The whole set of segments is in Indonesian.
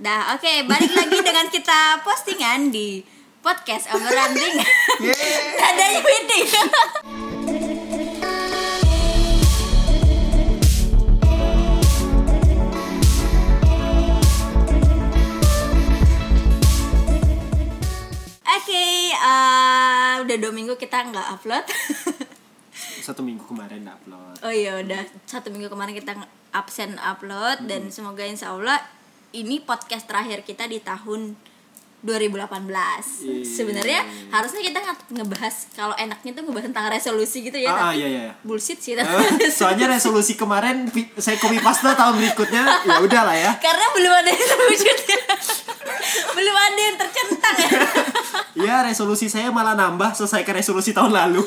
Dah, oke, balik lagi dengan kita postingan di podcast Overlanding. Yeay. Dadanya meeting. Oke, eh, udah dua minggu kita nggak upload. Satu minggu kemarin upload. Oh iya udah satu minggu kemarin kita absen upload dan semoga insya Allah ini podcast terakhir kita di tahun 2018. Yeay. Sebenarnya harusnya kita nge- ngebahas kalau enaknya tuh ngebahas tentang resolusi gitu ya. Ah, ah, tapi iya, iya. bullshit sih. Eh, soalnya resolusi kemarin saya copy paste tahun berikutnya ya udah lah ya. Karena belum ada yang terwujudnya. belum ada yang tercentang ya. Ya resolusi saya malah nambah selesaikan resolusi tahun lalu.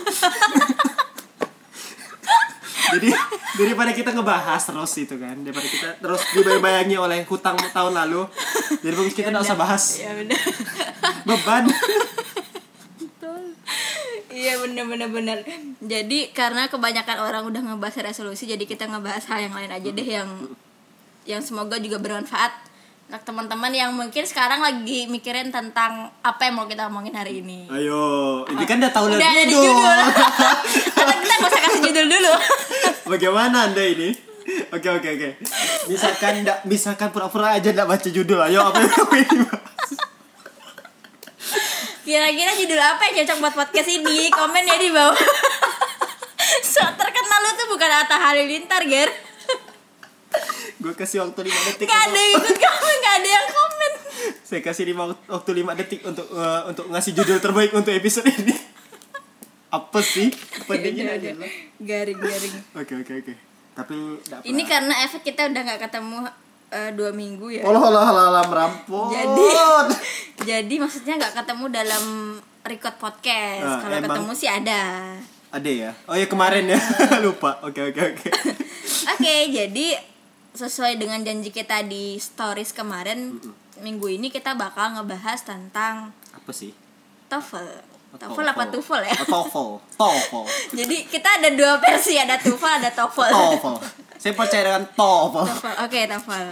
Jadi daripada kita ngebahas terus itu kan, daripada kita terus dibayang-bayangi oleh hutang tahun lalu, jadi bagus kita nggak usah bahas Ya benar. beban. Iya bener bener bener. Jadi karena kebanyakan orang udah ngebahas resolusi, jadi kita ngebahas hal yang lain aja deh yang yang semoga juga bermanfaat untuk teman-teman yang mungkin sekarang lagi mikirin tentang apa yang mau kita omongin hari ini. Ayo, ini kan udah tahu Udah ada di judul. Atau kita nggak usah kasih judul dulu. Bagaimana anda ini? Oke oke oke. Misalkan ndak misalkan pura-pura aja ndak baca judul, ayo apa yang kamu ini bahas? Kira-kira judul apa yang cocok buat podcast ini? Komen ya di bawah. so terkenal lu tuh bukan Atta Halilintar, Ger. Gue kasih waktu 5 detik. Gak ada yang ikut komen, gak ada yang komen. Saya kasih 5 waktu 5 detik untuk eh, untuk ngasih judul terbaik untuk episode ini. Apa sih? Pendingin aja lah. Garing, garing. Oke oke oke. Tapi Ini karena efek kita udah nggak ketemu eh, dua minggu ya. Olah olah olah olah merampok. Jadi, jadi maksudnya nggak ketemu dalam record podcast. Ah, Kalau emang. ketemu sih ada. Ada ya? Oh ya kemarin ya. Lupa. Oke oke oke. Oke, jadi sesuai dengan janji kita di stories kemarin, minggu ini kita bakal ngebahas tentang Apa sih? TOEFL. TOEFL apa TOEFL ya? Oh, TOEFL. TOEFL. Jadi kita ada dua versi, ada TOEFL, ada TOEFL. TOEFL. Saya percaya dengan TOEFL. TOEFL. Oke, TOEFL.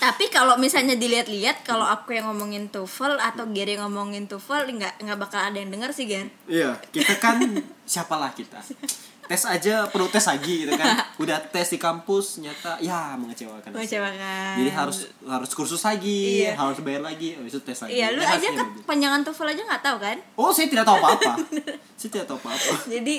Tapi kalau misalnya dilihat-lihat kalau aku yang ngomongin TOEFL atau Gary ngomongin TOEFL nggak nggak bakal ada yang denger sih, Gar. Iya, kita kan siapalah kita. Tes aja perlu tes lagi gitu kan. Udah tes di kampus nyata ya mengecewakan. Mengecewakan. Jadi harus harus kursus lagi, Iya. harus bayar lagi, habis itu tes lagi. Iya, lu Nah, aja kan begitu. panjangan TOEFL aja nggak tahu kan? Oh, saya tidak tahu apa-apa. saya tidak tahu apa-apa. Jadi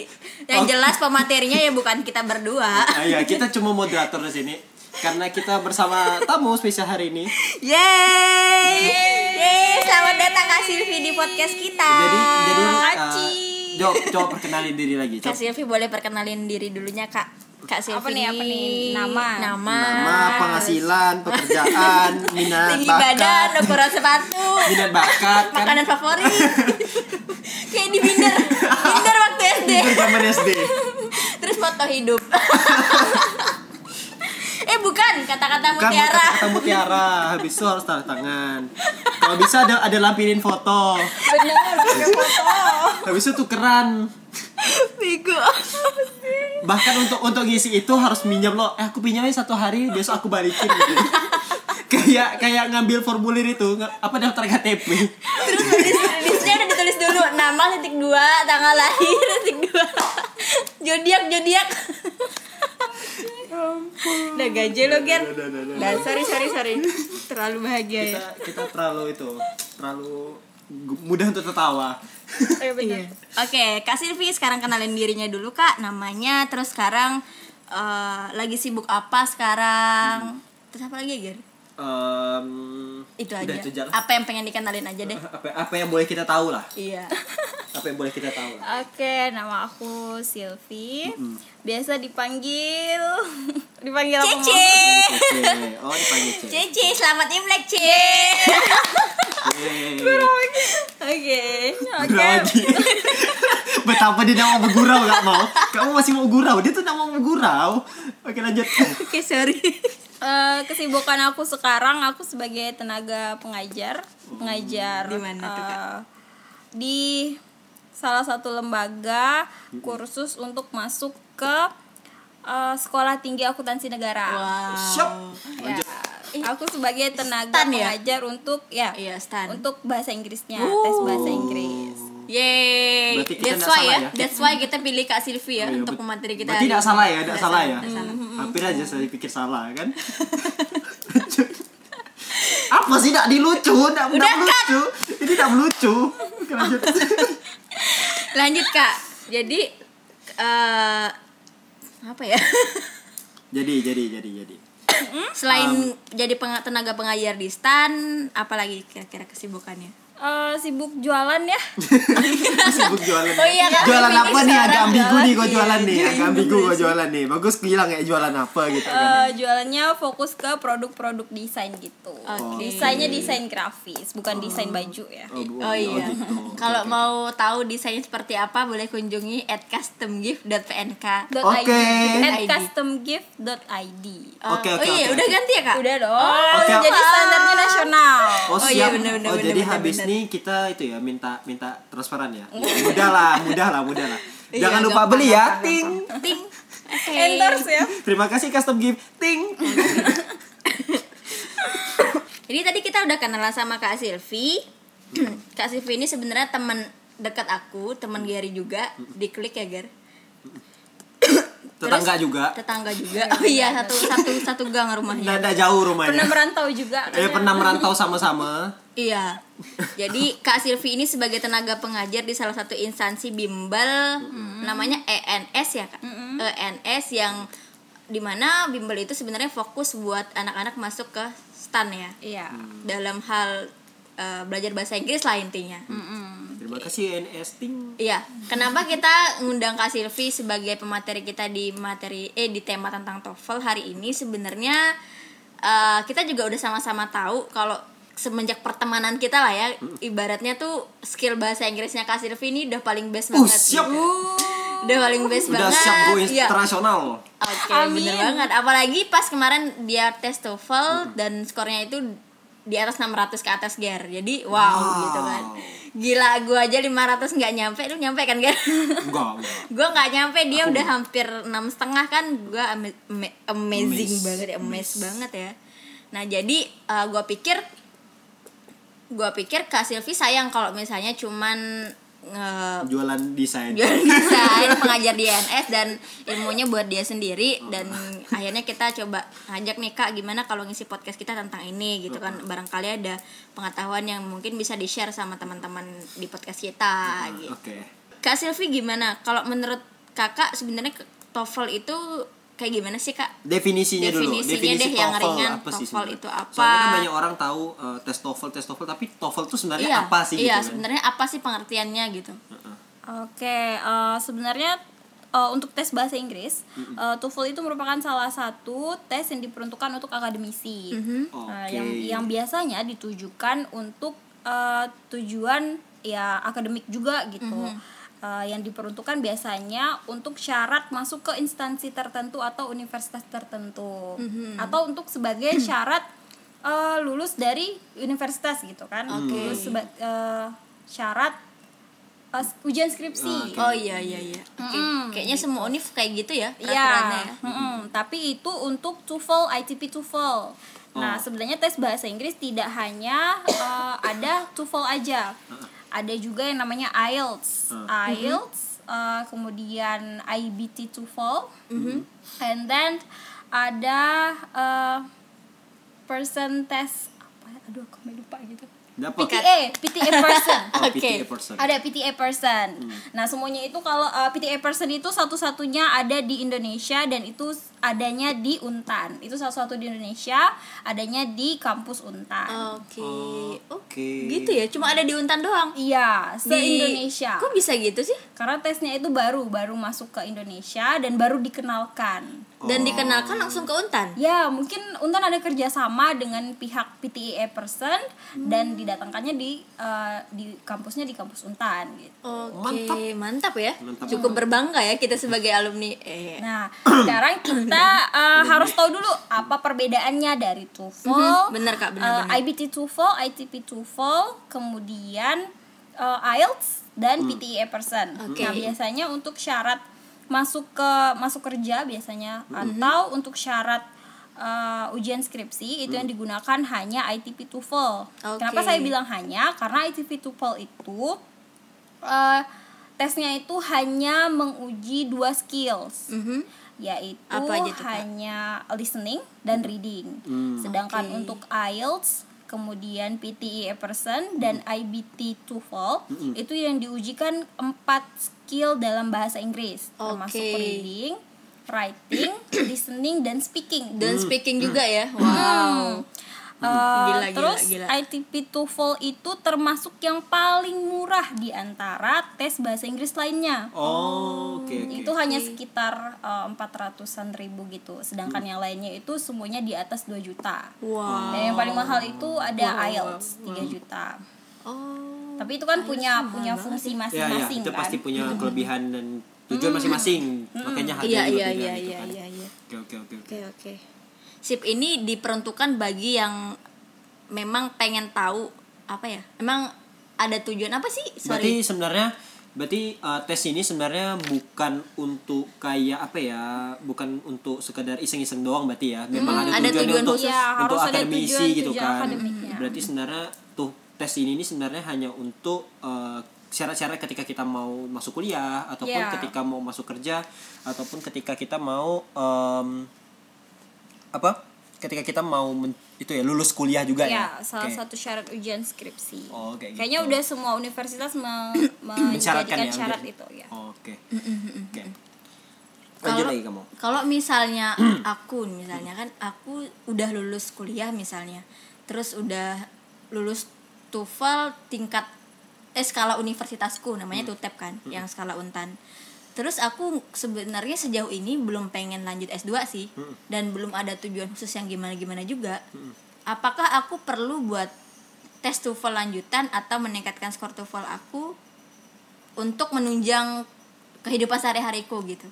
yang jelas pematerinya ya bukan kita berdua. Ah, iya, kita cuma moderator di sini. Karena kita bersama tamu spesial hari ini. Yeay! Yeay, selamat datang Kak Silvi di podcast kita. Jadi jadi uh, Aci. Coba coba perkenalin diri lagi. Kak Coba. Silvi boleh perkenalin diri dulunya, Kak. Kak Silvi. Apa nih, apa nih? Nama. Nama. Nama, penghasilan, pekerjaan, minat, Tinggi badan, bakat, ukuran sepatu. minat bakat, kan Makanan favorit. Kayak di Binder. Binder waktu SD. Itu zaman SD. Terus foto hidup. Eh bukan, kata-kata mutiara. kata mutiara, habis itu harus tanda tangan. Kalau bisa ada ada lampirin foto. Pakai foto. Habis itu tukeran. Bego. Bahkan untuk untuk ngisi itu harus minjam lo. Eh aku pinjamnya satu hari, besok aku balikin gitu. kayak kayak ngambil formulir itu, apa daftar KTP. Terus list, listnya udah ditulis dulu nama titik dua, tanggal lahir titik dua, zodiak zodiak. Udah gaje lo Ger. Udah, udah, udah, udah. Nah, sorry sorry sorry. Terlalu bahagia ya. Kita kita terlalu itu, terlalu mudah untuk tertawa. Iya bener. Oke, Kak Silvi sekarang kenalin dirinya dulu Kak, namanya terus sekarang eh, lagi sibuk apa sekarang? Terus apa lagi ya, Ger? Em, Itu aja. itu. Apa yang pengen dikenalin aja deh. apa apa yang boleh kita tahu lah Iya. apa yang boleh kita tahu lah Oke, nama aku Silvi. Biasa dipanggil dipanggil apa? Cece. Mau? Cece. oh dipanggil Cece Cece, selamat Imlek, Ce. Yeay. Oke. Oke. lagi betapa dia mau bergurau gak mau kamu masih mau gurau dia tuh nggak mau bergurau oke lanjut Oke, sorry. Eh, kesibukan aku sekarang aku sebagai tenaga pengajar, pengajar Di mana tuh, Kak? eh, di salah satu lembaga kursus untuk masuk ke eh, Sekolah Tinggi Akuntansi Negara. Wow. siap Ya, aku sebagai tenaga Stan ya? pengajar untuk ya Iya, stan. untuk bahasa Inggrisnya Oh. tes bahasa Inggris Yeay. Berarti kita That's why salah ya. ya? That's why kita pilih Kak Silvi ya Oh, iya, untuk pemateri kita. Berarti tidak salah ya, tidak salah ya. salah. Hampir aja saya pikir salah kan. Apa sih tidak dilucu? Tidak lucu. Ini tidak lucu. Lanjut. Lanjut Kak. Jadi eh apa ya? jadi jadi jadi jadi. Selain jadi peng- tenaga pengajar di STAN, apalagi kira-kira kesibukannya? Eh, sibuk jualan ya Sibuk jualan. Oh iya, kan? Jualan apa nih? Agak ambigu nih kok iya, jualan nih. iya, Agak ambigu kok jualan nih. Bagus bilang ya jualan apa gitu kan. Eh, jualannya fokus ke produk-produk desain gitu Oke. desainnya desain grafis bukan desain baju ya Oh, Oh iya. gitu. Kalau mau tahu desainnya seperti apa, boleh kunjungi at customgift.pnk. Dot Oke. ID, at ID. customgift.id Oke, oh oke, iya, oke, udah oke. ganti ya kak? udah dong Oke. jadi standarnya nasional Oh, Oh, iya, siap. bener, bener, oh bener, jadi bener, habis nih kita itu ya minta minta transferan ya. mudah lah, mudah lah, mudah lah. Iya, Jangan lupa gampang, beli ya. gampang, Ting. Ting. Oke. endorse ya Terima kasih custom gift. Ting. Jadi tadi kita udah kenalan sama Kak Silvi. Kak Silvi ini sebenarnya teman dekat aku, teman Gary juga di klik ya, Gar. Tetangga Terus- juga. Tetangga juga. Oh iya, satu satu satu gang rumahnya. Ada jauh pernah rumahnya. merantau juga Eh pernah merantau sama-sama. Iya. Jadi Kak Silvi ini sebagai tenaga pengajar di salah satu instansi bimbel namanya ENS ya Kak. ENS yang di mana bimbel itu sebenarnya fokus buat anak-anak masuk ke STAN ya. iya Dalam hal eh, belajar bahasa Inggris lah intinya. Terima kasih NS Ting. Iya, kenapa kita ngundang Kak Silvi sebagai pemateri kita di materi eh di tema tentang TOEFL hari ini sebenarnya eh, kita juga udah sama-sama tahu kalau semenjak pertemanan kita lah ya ibaratnya tuh skill bahasa Inggrisnya Kak Silvi ini udah paling best Uh, banget. siap. gitu. Udah paling best Udah banget. siap go Iya. internasional. Oke, Amin. bener banget. Apalagi pas kemarin dia tes TOEFL dan skornya itu di atas 600 ke atas Ger. Jadi wow, Wow. gitu kan. Gila, gua aja 500 nggak nyampe, lu nyampe kan? Enggak, enggak. gue nggak nyampe dia udah hampir enam setengah kan gue ama- ama- amazing Amaze. banget ya amaze banget ya nah jadi gue pikir gue pikir kak Silvi sayang kalau misalnya cuman nge Jualan desain. jual desain pengajar di NS dan ilmunya buat dia sendiri dan akhirnya kita coba ngajak nih kak gimana kalau ngisi podcast kita tentang ini gitu kan barangkali ada pengetahuan yang mungkin bisa di share sama teman-teman di podcast kita gitu Oke. Kak Silvi gimana? Kalau menurut kakak sebenarnya TOEFL itu kayak gimana sih kak? Definisinya, dulu. Definisinya Definisi deh yang TOEFL ringan. apa sih TOEFL itu apa? Soalnya kan banyak orang tahu eh, tes TOEFL, tes TOEFL, tapi TOEFL itu sebenarnya iya, apa sih Iya, gitu kan? sebenarnya apa sih pengertiannya gitu? Oke, eh, sebenarnya eh, untuk tes bahasa Inggris, eh, TOEFL itu merupakan salah satu tes yang diperuntukkan untuk akademisi. Nah, Oke. yang yang biasanya ditujukan untuk eh, tujuan ya akademik juga gitu. Eh, yang diperuntukkan biasanya untuk syarat masuk ke instansi tertentu atau universitas tertentu, atau untuk sebagai syarat eh, lulus dari universitas gitu kan, lulus seba- eh, syarat eh, ujian skripsi. Oh iya iya iya. Oke. Mm-mm. Kayaknya semua univ kayak gitu ya Iya, peraturannya ya. mm-mm. tapi itu untuk TOEFL, ITP TOEFL. Nah, sebenarnya tes bahasa Inggris tidak hanya eh, ada TOEFL aja. Ada juga yang namanya IELTS. IELTS, eh, kemudian IBT TOEFL. And then ada eh, person test apa? Aduh, aku lupa gitu. Dapat. PTA, PTA person. Oh, Oke. PTA person. Ada PTA person. Nah, semuanya itu kalau uh, PTA person itu satu-satunya ada di Indonesia dan itu adanya di Untan. Itu salah satu di Indonesia, adanya di kampus Untan. Oke. Oh, Oh, Oke. gitu ya. Cuma ada di Untan doang. Iya, Di se-Indonesia. Kok bisa gitu sih? Karena tesnya itu baru, baru masuk ke Indonesia dan baru dikenalkan. Dan dikenalkan langsung ke Untan. Ya, mungkin Untan ada kerjasama dengan pihak PTA person dan didatangkannya di uh, di kampusnya di kampus Untan gitu. Oke, mantap. ya. Mantap. Cukup berbangga ya kita sebagai alumni. Eh, Nah, sekarang kita uh, harus tahu dulu apa perbedaannya dari TOEFL, Mhm, bener, Kak, bener, uh, bener. IBT TOEFL, ITP TOEFL, kemudian uh, IELTS dan PTE person. Hmm. Oke. Nah, biasanya untuk syarat masuk ke masuk kerja biasanya Mhm. atau untuk syarat uh, ujian skripsi itu yang digunakan hanya ITP TOEFL. Oke. Kenapa saya bilang hanya? Karena ITP TOEFL itu uh, tesnya itu hanya menguji dua skills. Mhm. yaitu Apa aja hanya listening dan reading. Sedangkan Oke. untuk IELTS, kemudian PTE Epperson dan IBT TOEFL itu yang diujikan empat skill dalam bahasa Inggris, termasuk Oke. reading, writing, listening dan speaking. dan speaking juga ya? Wow Uh, Gila, gila, terus gila. ITP TOEFL itu termasuk yang paling murah di antara tes bahasa Inggris lainnya. Oh, oke oke. Itu hanya sekitar uh, empat ratusan ribu gitu. Sedangkan yang lainnya itu semuanya di atas 2 juta. wow Dan yang paling mahal itu ada Wow, wow, IELTS 3 juta. oh Tapi itu kan punya punya fungsi Ya ya, masing-masing itu kan. pasti punya kelebihan dan tujuan masing-masing. Makanya iya harganya juga iya beda iya gitu iya kan. iya iya oke oke oke. oke oke sip ini diperuntukkan bagi yang memang pengen tahu apa ya emang ada tujuan apa sih sorry Berarti sebenarnya berarti uh, tes ini sebenarnya bukan untuk kayak apa ya, bukan untuk sekedar iseng-iseng doang berarti ya. Memang ada, ada tujuan tujuan untuk khusus. Iya, untuk harus ada akademisi tujuan- gitu tujuan kan. akademiknya. Berarti sebenarnya tuh tes ini ini sebenarnya hanya untuk uh, syarat-syarat ketika kita mau masuk kuliah ataupun Iya. ketika mau masuk kerja ataupun ketika kita mau um, apa? Ketika kita mau men- itu ya lulus kuliah juga Ya, ya. salah Oke. satu syarat ujian skripsi. Oh, kayak Kayaknya gitu. udah semua universitas me- menjadikan ya, syarat itu ya. Oh, Oke. Lanjut Kalau- lagi kamu. kalau misalnya aku misalnya kan aku udah lulus kuliah misalnya terus udah lulus TOEFL tingkat eh skala universitasku namanya TUTEP kan yang skala untan terus aku sebenarnya sejauh ini belum pengen lanjut S2 sih. Dan belum ada tujuan khusus yang gimana gimana juga apakah aku perlu buat tes TOEFL lanjutan atau meningkatkan skor TOEFL aku untuk menunjang kehidupan sehari-hariku gitu?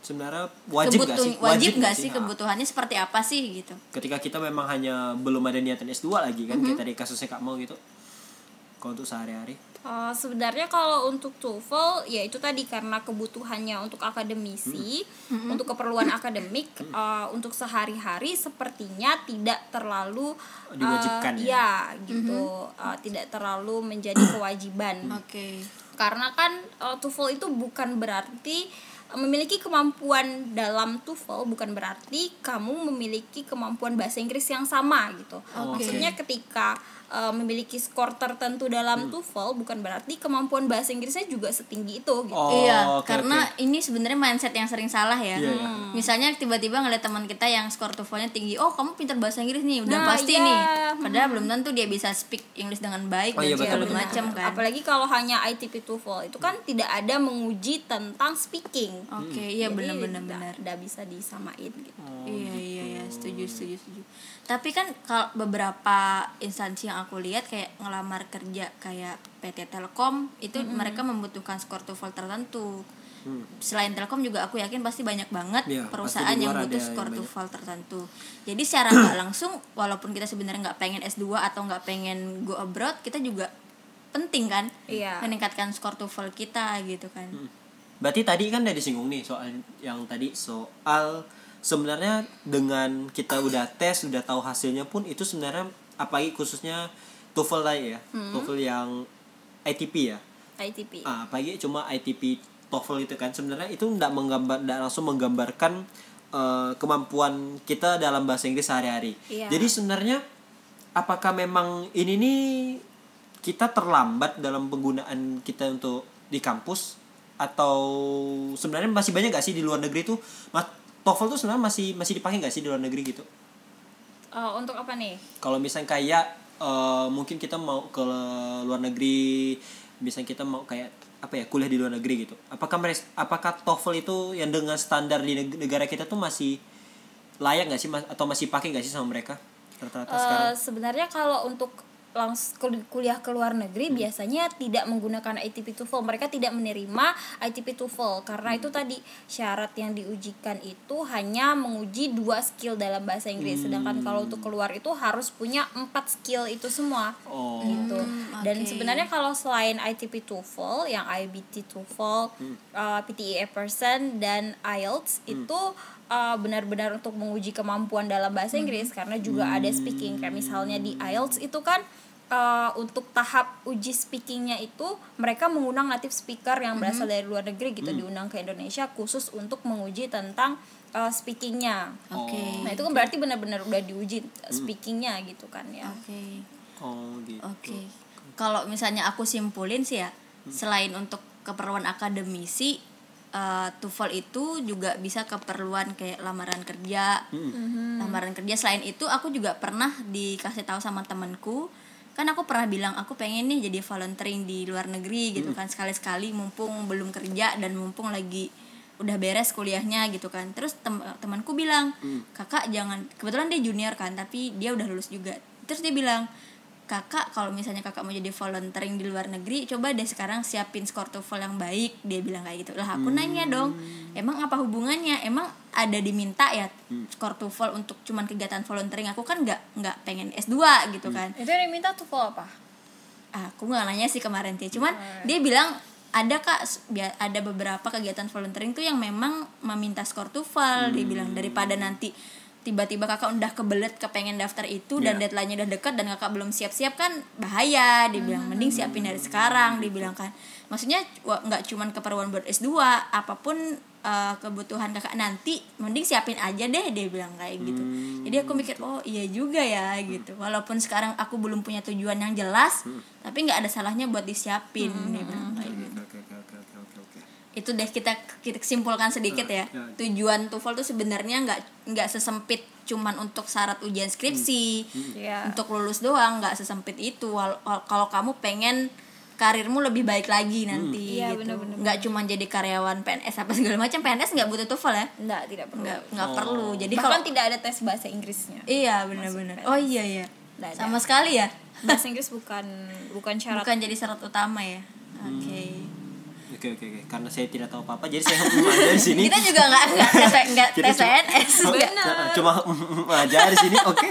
Sebenarnya wajib nggak Kebutuh- sih? wajib nggak nggak sih? kebutuhannya seperti apa sih gitu? Ketika kita memang hanya belum ada niatan S2 lagi kan, Mm-hmm. kayak tadi kasusnya Kak mau gitu. Kalau untuk sehari-hari. Uh, sebenarnya kalau untuk TOEFL ya itu tadi karena kebutuhannya untuk akademisi, untuk keperluan akademik, uh, untuk sehari-hari sepertinya tidak terlalu uh, Diwajibkan ya? ya gitu, Uh, tidak terlalu menjadi kewajiban. oke. Karena kan uh, TOEFL itu bukan berarti uh, memiliki kemampuan dalam TOEFL bukan berarti kamu memiliki kemampuan bahasa Inggris yang sama gitu. Oke. Maksudnya ketika uh, memiliki skor tertentu dalam TOEFL bukan berarti kemampuan bahasa Inggrisnya juga setinggi itu gitu. Oh, iya oke, karena oke. ini sebenarnya mindset yang sering salah ya Iya, iya. misalnya tiba-tiba ngeliat teman kita yang skor TOEFL-nya tinggi oh kamu pintar bahasa Inggris nih udah Nah, pasti iya. nih padahal belum tentu dia bisa speak English dengan baik Oh, dan iya, segala macam kan Apalagi kalau hanya ITP TOEFL itu kan tidak ada menguji tentang speaking. Oke iya Jadi benar-benar nggak- benar. nggak bisa disamain gitu. iya iya iya setuju setuju setuju. Tapi kan kalau beberapa instansi yang aku lihat kayak ngelamar kerja kayak PT Telkom itu mereka membutuhkan skor TOEFL tertentu. Selain Telkom juga aku yakin pasti banyak banget Iya, perusahaan pasti di yang butuh skor yang. TOEFL tertentu. Jadi secara nggak langsung walaupun kita sebenarnya nggak pengen S2 atau nggak pengen go abroad kita juga penting kan Iya. meningkatkan skor TOEFL kita gitu kan Berarti tadi kan udah disinggung nih soal yang tadi soal sebenarnya dengan kita udah tes, udah tahu hasilnya pun itu sebenarnya apalagi khususnya TOEFL tadi ya. Hmm. TOEFL yang ITP ya. ITP. Ah, apalagi cuma ITP TOEFL itu kan sebenarnya itu tidak menggambar tidak langsung menggambarkan eh, kemampuan kita dalam bahasa Inggris sehari-hari. Iya. Jadi sebenarnya apakah memang ini nih kita terlambat dalam penggunaan kita untuk di kampus atau sebenarnya masih banyak gak sih di luar negeri tuh TOEFL tuh sebenarnya masih masih dipakai gak sih di luar negeri gitu? Uh, untuk apa nih? kalau misalnya kayak eh, mungkin kita mau ke luar negeri misalnya kita mau kayak apa ya kuliah di luar negeri gitu apakah meres- apakah TOEFL itu yang dengan standar di neg- negara kita tuh masih layak nggak sih Mas? atau masih pakai nggak sih sama mereka rata-rata sekarang Uh, sebenarnya kalau untuk langsung kuliah ke luar negeri Hmm. biasanya tidak menggunakan ITP TOEFL mereka tidak menerima ITP TOEFL karena Hmm. itu tadi syarat yang diujikan itu hanya menguji dua skill dalam bahasa Inggris sedangkan kalau untuk keluar itu harus punya empat skill itu semua oh gitu. Dan oke. sebenarnya kalau selain ITP TOEFL, yang IBT TOEFL, Hmm. uh, PTE Epperson dan IELTS Hmm. itu uh, benar-benar untuk menguji kemampuan dalam bahasa Inggris karena juga ada speaking kayak misalnya di IELTS itu kan uh, untuk tahap uji speakingnya itu mereka mengundang native speaker yang berasal dari luar negeri gitu diundang ke Indonesia khusus untuk menguji tentang uh, speakingnya. Oke. Nah itu kan berarti benar-benar udah diuji speakingnya gitu kan ya. Oke. oh gitu Oke. Kalau misalnya aku simpulin sih ya, selain untuk keperluan akademisi, eh, TOEFL itu juga bisa keperluan kayak lamaran kerja. Lamaran kerja selain itu aku juga pernah dikasih tahu sama temanku, kan aku pernah bilang aku pengen nih jadi volunteering di luar negeri gitu kan. Sekali-sekali mumpung belum kerja dan mumpung lagi udah beres kuliahnya gitu kan. Terus tem- temanku bilang kakak jangan kebetulan dia junior kan tapi dia udah lulus juga. Terus dia bilang kakak kalau misalnya kakak mau jadi volunteering di luar negeri coba deh sekarang siapin skor TOEFL yang baik dia bilang kayak gitu. Lah aku nanya dong emang apa hubungannya? Emang ada diminta ya skor TOEFL untuk cuman kegiatan volunteering? Aku kan nggak nggak pengen S2 gitu kan. Itu yang diminta TOEFL apa? aku nggak nanya sih kemarin dia cuman dia bilang ada kak ada beberapa kegiatan volunteering tuh yang memang meminta skor TOEFL dia bilang daripada nanti tiba-tiba kakak udah kebelet kepengen daftar itu dan Iya. deadline-nya udah dekat dan kakak belum siap-siap kan bahaya. Dia bilang mending siapin dari sekarang dia bilang kan. Maksudnya nggak cuman keperluan buat S2 apa pun eh, kebutuhan kakak nanti mending siapin aja deh dia bilang kayak gitu. Jadi aku mikir oh iya juga ya gitu. Walaupun sekarang aku belum punya tujuan yang jelas tapi nggak ada salahnya buat disiapin dia bilang kayak gitu oke oke oke oke oke oke itu deh kita kita simpulkan sedikit ya. ya. tujuan TOEFL tuh sebenarnya nggak nggak sesempit cuman untuk syarat ujian skripsi. Iya. untuk lulus doang nggak sesempit itu. Kalau kamu pengen karirmu lebih baik lagi nanti Iya, gitu. nggak cuma jadi karyawan PNS apa segala macam. PNS nggak butuh TOEFL ya? Enggak, tidak perlu. nggak nggak perlu. Jadi Bahkan kalau tidak ada tes bahasa Inggrisnya. iya benar-benar oh iya iya. Nggak ada. sama sekali ya? Bahasa Inggris bukan bukan syarat. bukan jadi syarat utama ya? Oke oke oke oke. Karena saya tidak tahu apa apa jadi saya aja di sini. Kita juga nggak nggak tes nggak Kita tes cuma- aja di sini oke.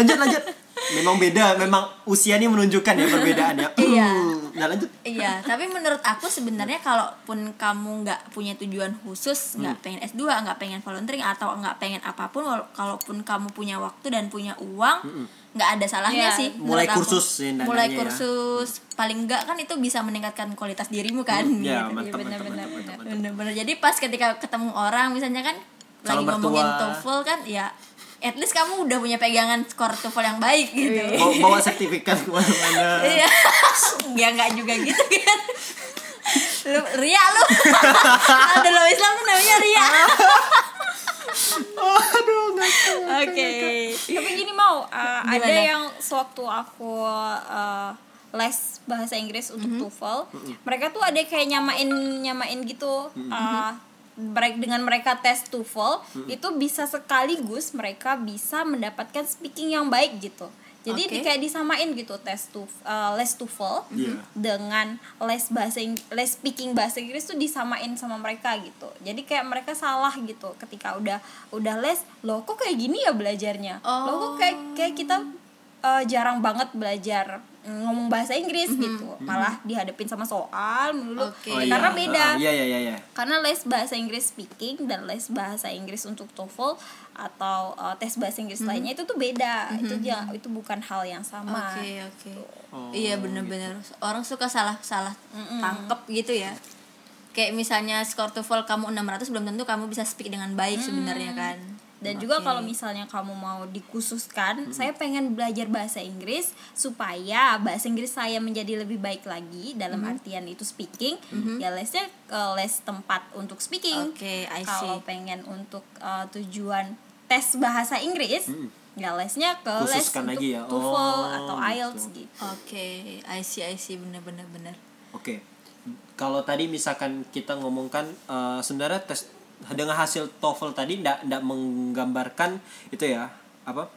Lanjut lanjut. Memang beda memang usia ini menunjukkan ya perbedaannya. Iya. nah lanjut. Iya, tapi menurut aku sebenarnya kalaupun kamu nggak punya tujuan khusus, nggak Hmm. pengen S2, nggak pengen volunteering atau nggak pengen apa pun, kalaupun kamu punya waktu dan punya uang, nggak ada salahnya Iya. sih. Hmm. Mulai aku. kursus sih dananya Mulai ya. kursus, paling nggak kan itu bisa meningkatkan kualitas dirimu kan. ya gitu. mantap benar, mantap benar, mantap mantap, mantap. Bener-bener. Jadi pas ketika ketemu orang misalnya kan Calon lagi ngomongin mertua. TOEFL kan, ya at least kamu udah punya pegangan skor TOEFL yang baik gitu. bawa, bawa sertifikat ke mana-mana Iya. ya nggak juga gitu kan. Lu Ria lu. Ada lo Islam tuh namanya Ria. aduh. Oke. Tapi gini mau uh, ada yang sewaktu aku uh, les bahasa Inggris untuk TOEFL, mereka tuh ada kayak nyamain nyamain gitu. uh, mereka dengan mereka tes TOEFL itu bisa sekaligus mereka bisa mendapatkan speaking yang baik gitu. Jadi Oke. di- kayak disamain gitu tes TOEFL, uh, les TOEFL Iya. dengan les bahasa Ing- les speaking bahasa Inggris tuh disamain sama mereka gitu. Jadi kayak mereka salah gitu ketika udah udah les, loh kok kayak gini ya belajarnya. Loh kok kayak kayak kita uh, jarang banget belajar ngomong bahasa Inggris gitu. Malah dihadapin sama soal melulu. Oke. Oh, Karena iya. beda. Ah, iya iya iya iya Karena les bahasa Inggris speaking dan les bahasa Inggris untuk TOEFL atau uh, tes bahasa Inggris lainnya itu tuh beda. Itu ja- itu bukan hal yang sama. Oke oke. Oh, Iya bener-bener. Orang suka salah salah tangkep gitu ya. Kayak misalnya skor TOEFL kamu 600 belum tentu kamu bisa speak dengan baik sebenarnya kan. Dan juga Oke. kalau misalnya kamu mau dikhususkan, saya pengen belajar bahasa Inggris supaya bahasa Inggris saya menjadi lebih baik lagi dalam artian itu speaking, ya lesnya ke les tempat untuk speaking. Oke, I see. Kalau pengen untuk uh, tujuan tes bahasa Inggris, ya lesnya ke les Khususkan untuk lagi ya. TOEFL Oh, atau gitu. IELTS gitu. Oke, I see I see bener-bener bener. Oke. Kalau tadi misalkan kita ngomongkan eh, sebenarnya tes dengan hasil TOEFL tadi ndak ndak menggambarkan itu ya apa?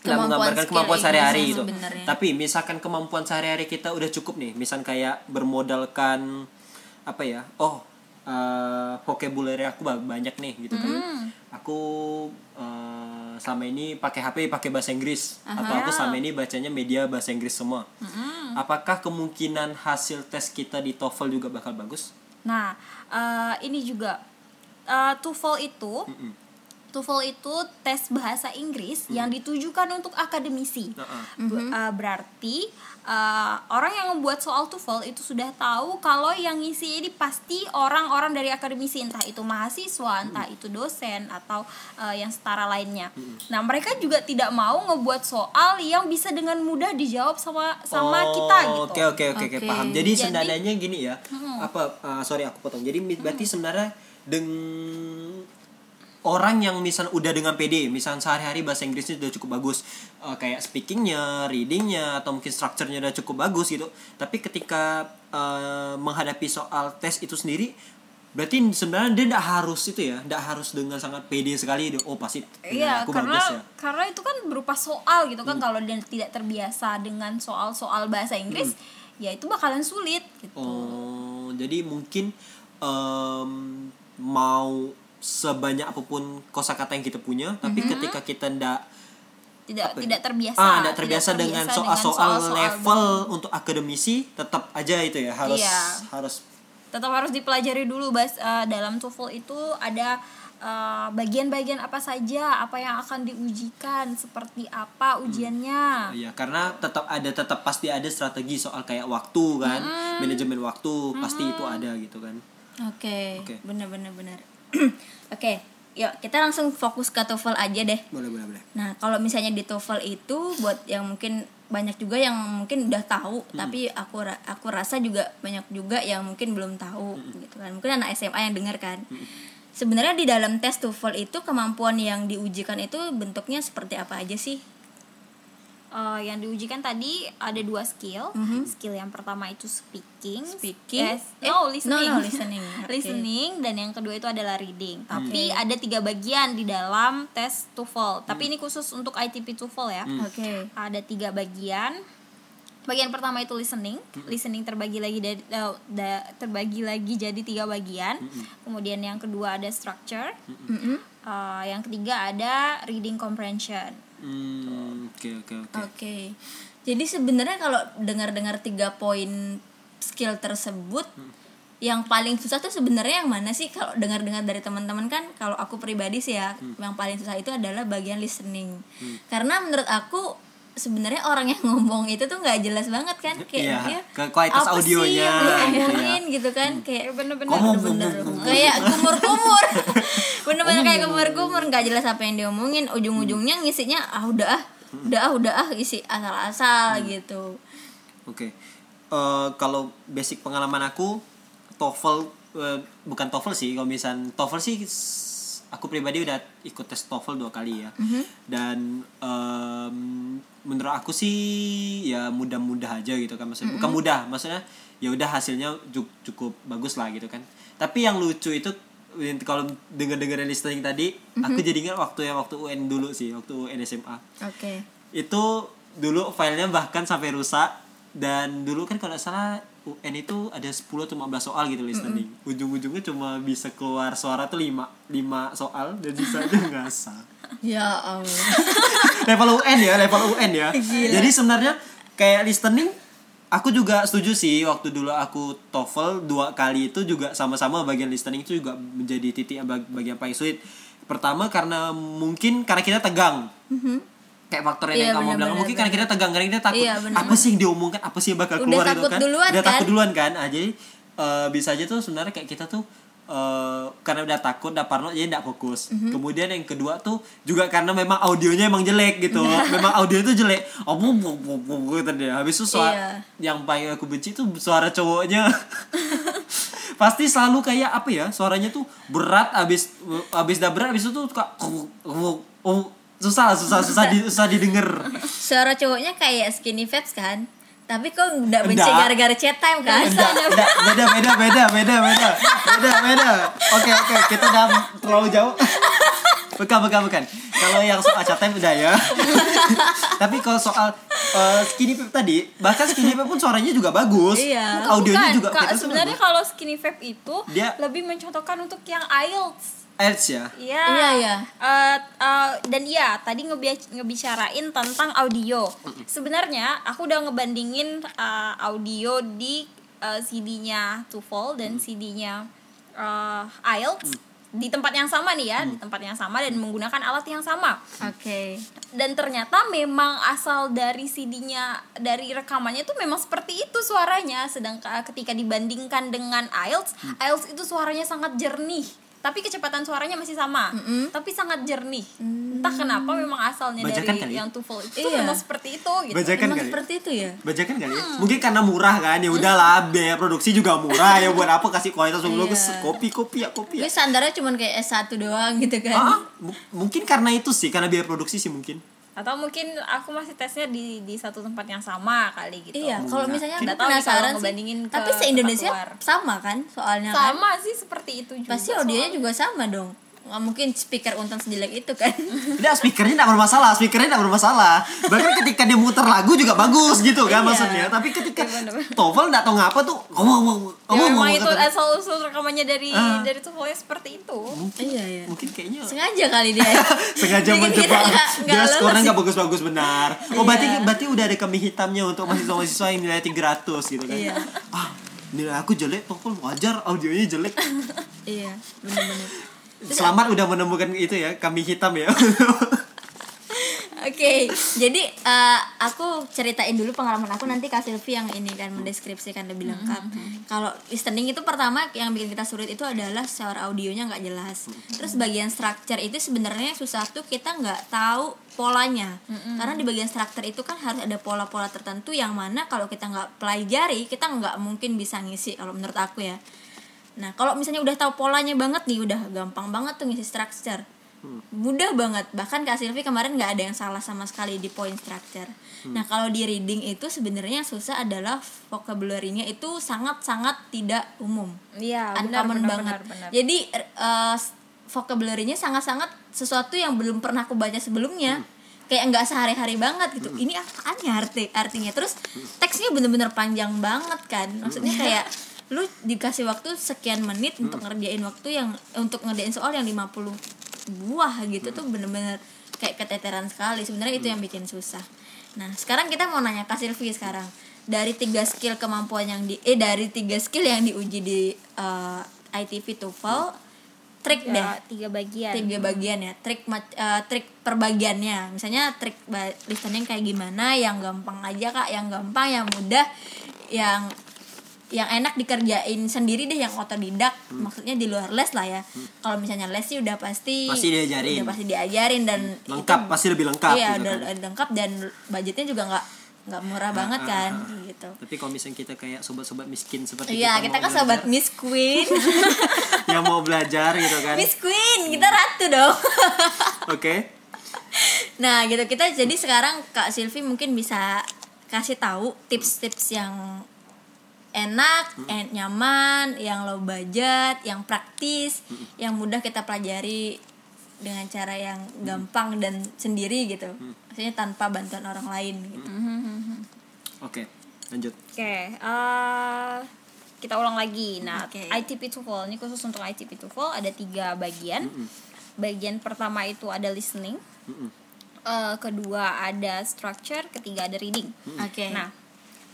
Nggak menggambarkan kemampuan sehari-hari Inggris gitu. sebenarnya. Tapi misalkan kemampuan sehari-hari kita udah cukup nih, misal kayak bermodalkan apa ya? Oh, eh vocabulary aku ba- banyak nih gitu kan. Hmm. Aku eh, selama ini pakai HP pakai bahasa Inggris atau aku selama ini bacanya media bahasa Inggris semua. Hmm. Apakah kemungkinan hasil tes kita di TOEFL juga bakal bagus? Nah, eh, ini juga uh, TOEFL itu TOEFL itu tes bahasa Inggris yang ditujukan untuk akademisi. Heeh. Be- uh, berarti uh, orang yang membuat soal TOEFL itu sudah tahu kalau yang ngisi ini pasti orang-orang dari akademisi entah itu mahasiswa, entah itu dosen atau uh, yang setara lainnya. Nah, mereka juga tidak mau ngebuat soal yang bisa dengan mudah dijawab sama sama Oh, kita gitu. Oke oke oke oke Oke. paham. Jadi, Jadi- sebenarnya gini ya. Apa uh, sorry aku potong. Jadi berarti sebenarnya deng orang yang misal udah dengan PD, misal sehari-hari bahasa Inggrisnya udah cukup bagus, uh, kayak speakingnya, readingnya, atau mungkin strukturnya udah cukup bagus gitu. Tapi ketika uh, menghadapi soal tes itu sendiri, berarti sebenarnya dia tidak harus itu ya, tidak harus dengan sangat PD sekali. Oh pasti Iya, aku karena bagus ya. karena itu kan berupa soal gitu kan kalau dia tidak terbiasa dengan soal-soal bahasa Inggris, ya itu bakalan sulit gitu. Oh, jadi mungkin em, mau sebanyak apa pun kosakata yang kita punya, tapi ketika kita ndak Tidak apa ya? tidak terbiasa. ah tidak terbiasa dengan terbiasa soal-soal soal-soal level untuk akademisi, tetap aja itu ya harus Iya. harus tetap harus dipelajari dulu bas eh, dalam TOEFL itu ada eh, bagian-bagian apa saja apa yang akan diujikan seperti apa ujiannya ya karena tetap ada tetap pasti ada strategi soal kayak waktu kan, manajemen waktu pasti itu ada gitu kan. Oke, Oke. benar benar benar. Oke, yuk kita langsung fokus ke TOEFL aja deh. Boleh boleh boleh. Nah, kalau misalnya di TOEFL itu buat yang mungkin banyak juga yang mungkin udah tahu, tapi aku ra- aku rasa juga banyak juga yang mungkin belum tahu gitu kan. Mungkin anak SMA yang dengar kan. Sebenarnya di dalam tes TOEFL itu kemampuan yang diujikan itu bentuknya seperti apa aja sih? Eh, yang diujikan tadi ada dua skill. Skill yang pertama itu speaking. Speaking? Yes. Eh, no listening. no, no, listening. Oke. Listening, dan yang kedua itu adalah reading. Tapi ada tiga bagian di dalam tes TOEFL. Tapi ini khusus untuk ITP TOEFL ya. Oke. ada tiga bagian. Bagian pertama itu listening. Listening terbagi lagi dari eh, da- terbagi lagi jadi tiga bagian. Kemudian yang kedua ada structure. Eh, yang ketiga ada reading comprehension. Hmm, oke oke oke. Oke. Jadi sebenarnya kalau dengar-dengar tiga poin skill tersebut yang paling susah tuh sebenarnya yang mana sih kalau dengar-dengar dari teman-teman kan kalau aku pribadi sih ya yang paling susah itu adalah bagian listening. Karena menurut aku sebenarnya orang yang ngomong itu tuh nggak jelas banget kan kayak Iya, dia ke- kualitas apa sih audionya, yang dia gitu ya. ngomongin gitu kan kayak bener-bener. Kamu bener kayak kumur-kumur. Bener-bener kayak kumur-kumur nggak jelas apa yang diomongin. Ujung-ujungnya ngisinya ah udah ah udah ah udah ah isi asal-asal gitu. Oke. Eh, kalau basic pengalaman aku TOEFL eh, bukan TOEFL sih, kalau misal TOEFL sih aku pribadi udah ikut tes TOEFL dua kali ya. Dan em, menurut aku sih ya mudah-mudah aja gitu kan maksudnya. Bukan mudah, maksudnya ya udah hasilnya cu- cukup bagus lah gitu kan. Tapi yang lucu itu kalau denger-denger listening tadi, aku jadi ingat waktu yang waktu UN dulu sih, waktu UN SMA oke. Itu dulu filenya bahkan sampai rusak dan dulu kan kalau salah UN itu ada 10 atau 15 soal gitu listening. Ujung-ujungnya cuma bisa keluar suara tuh 5 5 soal dan sisanya ngasal ya allah. Level UN ya level UN ya. Jadi sebenarnya kayak listening aku juga setuju sih waktu dulu aku TOEFL dua kali itu juga sama-sama bagian listening itu juga menjadi titik bagian paling sulit. Pertama karena mungkin karena kita tegang. Kayak faktor yang Iya, kamu bilang benar-benar, mungkin karena kita tegang karena kita takut Iya, benar, apa sih yang diomongkan? Apa sih yang bakal Udah keluar? takut itu kan. duluan, udah takut kan? duluan kan? Ah, jadi eh, bisa aja tuh sebenarnya kayak kita tuh eh, karena udah takut udah parno jadi nggak fokus. Mhm. kemudian yang kedua tuh juga karena memang audionya emang jelek gitu. Memang audio itu jelek. Oh gitu dia habis itu suara Iya. yang paling aku benci tuh suara cowoknya. Pasti selalu kayak apa ya suaranya tuh berat habis habis udah berat habis itu tuh kak susah susah susah di, susah didengar. Suara cowoknya kayak skinny vibes kan tapi kok nggak benci Enggak. gara-gara chat time kan Enggak, enggak, beda, beda, beda, beda, beda, beda, beda. Oke, oke, kita udah terlalu jauh. Bukan, bukan, bukan. Kalau yang soal chat time udah ya. Tapi kalau soal eh, skinny pep tadi, bahkan skinny pep pun suaranya juga bagus. Iya. Audionya Bukan, juga tuh sebenarnya kalau skinny vape itu Dia- lebih mencontohkan untuk yang IELTS. Ads ya. Iya. Iya, iya. Eh, eh, dan iya, tadi ngebi- ngebicarain tentang audio. Sebenarnya aku udah ngebandingin eh, audio di eh, CD-nya TOEFL dan CD-nya eh, IELTS. di tempat yang sama nih ya di tempat yang sama dan menggunakan alat yang sama Oke. dan ternyata memang asal dari CD-nya dari rekamannya itu memang seperti itu suaranya sedangkan ketika dibandingkan dengan IELTS IELTS itu suaranya sangat jernih tapi kecepatan suaranya masih sama tapi sangat jernih entah kenapa memang asalnya Bajakan dari kali ya? yang TOEFL itu Iya. memang seperti itu gitu Bajakan Emang kali. seperti itu ya? Bajakan kali ya? Mungkin karena murah kan ya udahlah biaya produksi juga murah ya buat apa kasih kualitas yang bagus kopi kopi ya kopi ya. Gue standarnya cuma kayak S1 doang gitu kan. Ah, mu- mungkin karena itu sih karena biaya produksi sih mungkin. Atau mungkin aku masih tesnya di di satu tempat yang sama kali gitu Iya, kalau misalnya Nggak tahu penasaran sih. Tapi se Indonesia sama kan soalnya kan? sama sih seperti itu juga Pasti audionya juga sama dong. Nggak mungkin speaker untan sejelek itu kan? Tidak, speakernya tidak bermasalah, speakernya tidak bermasalah. Bahkan ketika dia muter lagu juga bagus gitu kan Iya. maksudnya. Tapi ketika Iya. TOEFL tidak tahu ngapa tuh ngomong ngomong ya ngomong memang ngomong itu kata- asal usul rekamannya dari Ah. dari voice seperti itu Mungkin, Iya, iya. mungkin kayaknya Sengaja kali dia. sengaja menjebak dia skornya nggak bagus-bagus benar oh berarti Iya. berarti udah ada kambing hitamnya untuk mahasiswa-mahasiswa yang nilai 300 gitu kan Iya. ah nilai aku jelek TOEFL wajar audionya jelek Iya. Selamat udah menemukan itu ya kambing hitam ya Oke, jadi eh, aku ceritain dulu pengalaman aku nanti Kak Silvi yang ini kan mendeskripsikan lebih lengkap. Kalau listening itu pertama yang bikin kita sulit itu adalah suara audionya nggak jelas. Terus bagian structure itu sebenarnya susah tuh kita nggak tahu polanya. Karena di bagian structure itu kan harus ada pola-pola tertentu yang mana kalau kita nggak pelajari kita nggak mungkin bisa ngisi kalau menurut aku ya. Nah, kalau misalnya udah tahu polanya banget nih, udah gampang banget tuh ngisi structure. Mudah banget. Bahkan Kak Silvi kemarin nggak ada yang salah sama sekali di point structure. Nah, kalau di reading itu sebenarnya yang susah adalah vocabulary-nya itu sangat-sangat tidak umum. iya benar Uncommon benar banget. benar, benar. Jadi eh, vocabulary-nya sangat-sangat sesuatu yang belum pernah aku baca sebelumnya. Kayak nggak sehari-hari banget gitu. Ini apaan ya arti artinya? Terus teksnya bener-bener panjang banget kan. Maksudnya kayak lu dikasih waktu sekian menit untuk ngerjain waktu yang untuk ngerjain soal yang 50 buah gitu tuh bener-bener kayak keteteran sekali. Sebenarnya itu yang bikin susah. Nah sekarang kita mau nanya Kak Silvi sekarang. Dari tiga skill kemampuan yang di eh dari tiga skill yang diuji di eh, ITV TOEFL trik deh. Ya, tiga bagian. Tiga bagian ya. Trik eh, trik perbagiannya. Misalnya trik listening kayak gimana yang gampang aja kak. Yang gampang yang mudah yang yang enak dikerjain sendiri deh yang otodidak maksudnya di luar les lah ya. Kalau misalnya les sih udah pasti Pasti diajarin. udah pasti diajarin dan lengkap pasti lebih lengkap iya gitu udah kan. lengkap dan budgetnya juga nggak nggak murah banget ah, kan ah, gitu. Tapi kalau misalnya kita kayak sobat-sobat miskin seperti iya kita, kita kan sobat Miss Queen yang mau belajar gitu kan. Miss Queen kita ratu dong. Oke. Nah gitu kita jadi sekarang Kak Silvi mungkin bisa kasih tahu tips-tips yang enak, en- nyaman, yang low budget, yang praktis, yang mudah kita pelajari dengan cara yang gampang dan sendiri gitu. Maksudnya tanpa bantuan orang lain gitu. oke lanjut Oke, eh, kita ulang lagi. Nah, Oke. ITP TOEFL ini khusus untuk ITP TOEFL ada tiga bagian. Bagian pertama itu ada listening, Eh, kedua ada structure, ketiga ada reading. Oke. Nah,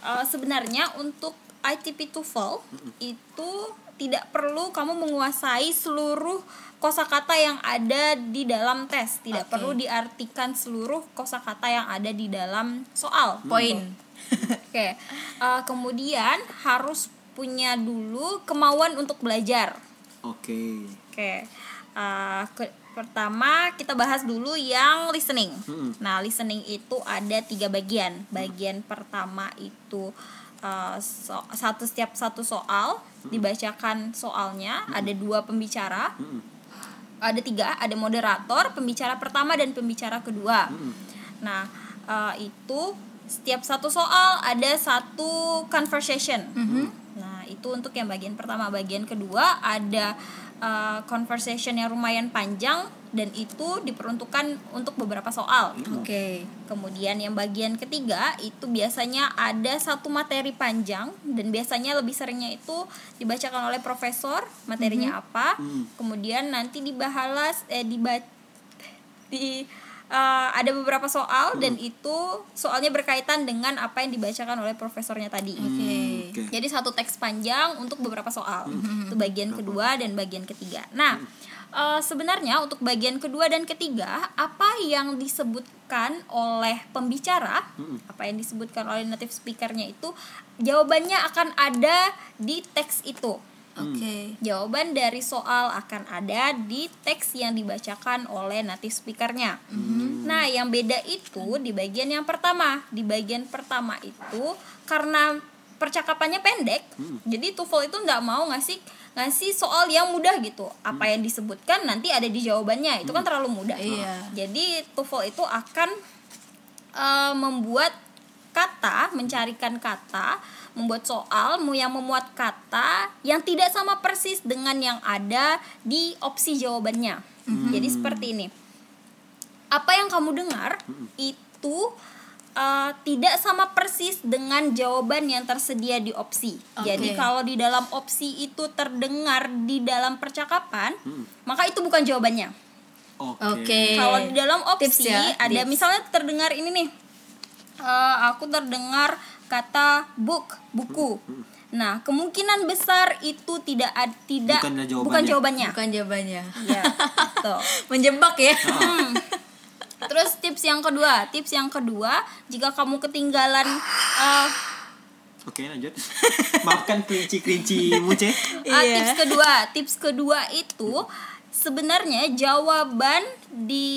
eh, sebenarnya untuk ITP TOEFL itu tidak perlu kamu menguasai seluruh kosakata yang ada di dalam tes. Tidak Oke. perlu diartikan seluruh kosakata yang ada di dalam soal. Poin. Oke, eh, kemudian harus punya dulu kemauan untuk belajar. oke Oke, eh, ke- pertama kita bahas dulu yang listening. Mm-mm. Nah, listening itu ada tiga bagian. Bagian pertama itu eh, so- satu setiap satu soal dibacakan soalnya, ada dua pembicara. Ada tiga, ada moderator, pembicara pertama dan pembicara kedua. Nah, eh, itu setiap satu soal ada satu conversation. Nah, itu untuk yang bagian pertama. Bagian kedua ada uh, conversation yang lumayan panjang dan itu diperuntukkan untuk beberapa soal. Oke. Kemudian yang bagian ketiga itu biasanya ada satu materi panjang dan biasanya lebih seringnya itu dibacakan oleh profesor materinya apa. Kemudian nanti dibahas eh diba di eh, ada beberapa soal dan itu soalnya berkaitan dengan apa yang dibacakan oleh profesornya tadi. Oke. oke Jadi satu teks panjang untuk beberapa soal. Itu bagian kedua dan bagian ketiga. Nah, eh, sebenarnya untuk bagian kedua dan ketiga apa yang disebutkan oleh pembicara apa yang disebutkan oleh native speakernya itu jawabannya akan ada di teks itu Oke. Jawaban dari soal akan ada di teks yang dibacakan oleh native speakernya. Nah, yang beda itu di bagian yang pertama. Di bagian pertama itu karena percakapannya pendek, jadi TOEFL itu nggak mau ngasih ngasih soal yang mudah gitu. Apa yang disebutkan nanti ada di jawabannya. Itu kan terlalu mudah. Iya. Jadi TOEFL itu akan eh, membuat kata, mencarikan kata, membuat soal yang memuat kata yang tidak sama persis dengan yang ada di opsi jawabannya. Jadi seperti ini. Apa yang kamu dengar itu uh, tidak sama persis dengan jawaban yang tersedia di opsi. Jadi Oke. kalau di dalam opsi itu terdengar di dalam percakapan, maka itu bukan jawabannya. Oke. Oke. Kalau di dalam opsi Tips ya, ada tips. misalnya terdengar ini nih. Eh, aku terdengar kata book, buku. Nah, kemungkinan besar itu tidak ad- tidak bukan jawabannya. jawabannya. Bukan jawabannya. Iya, tuh. Menjebak ya. Hmm. Terus tips yang kedua, tips yang kedua, jika kamu ketinggalan eh, Oke, lanjut. Maafkan kerinci-kerinci muce. Ah, Iya. tips kedua, tips kedua itu sebenarnya jawaban di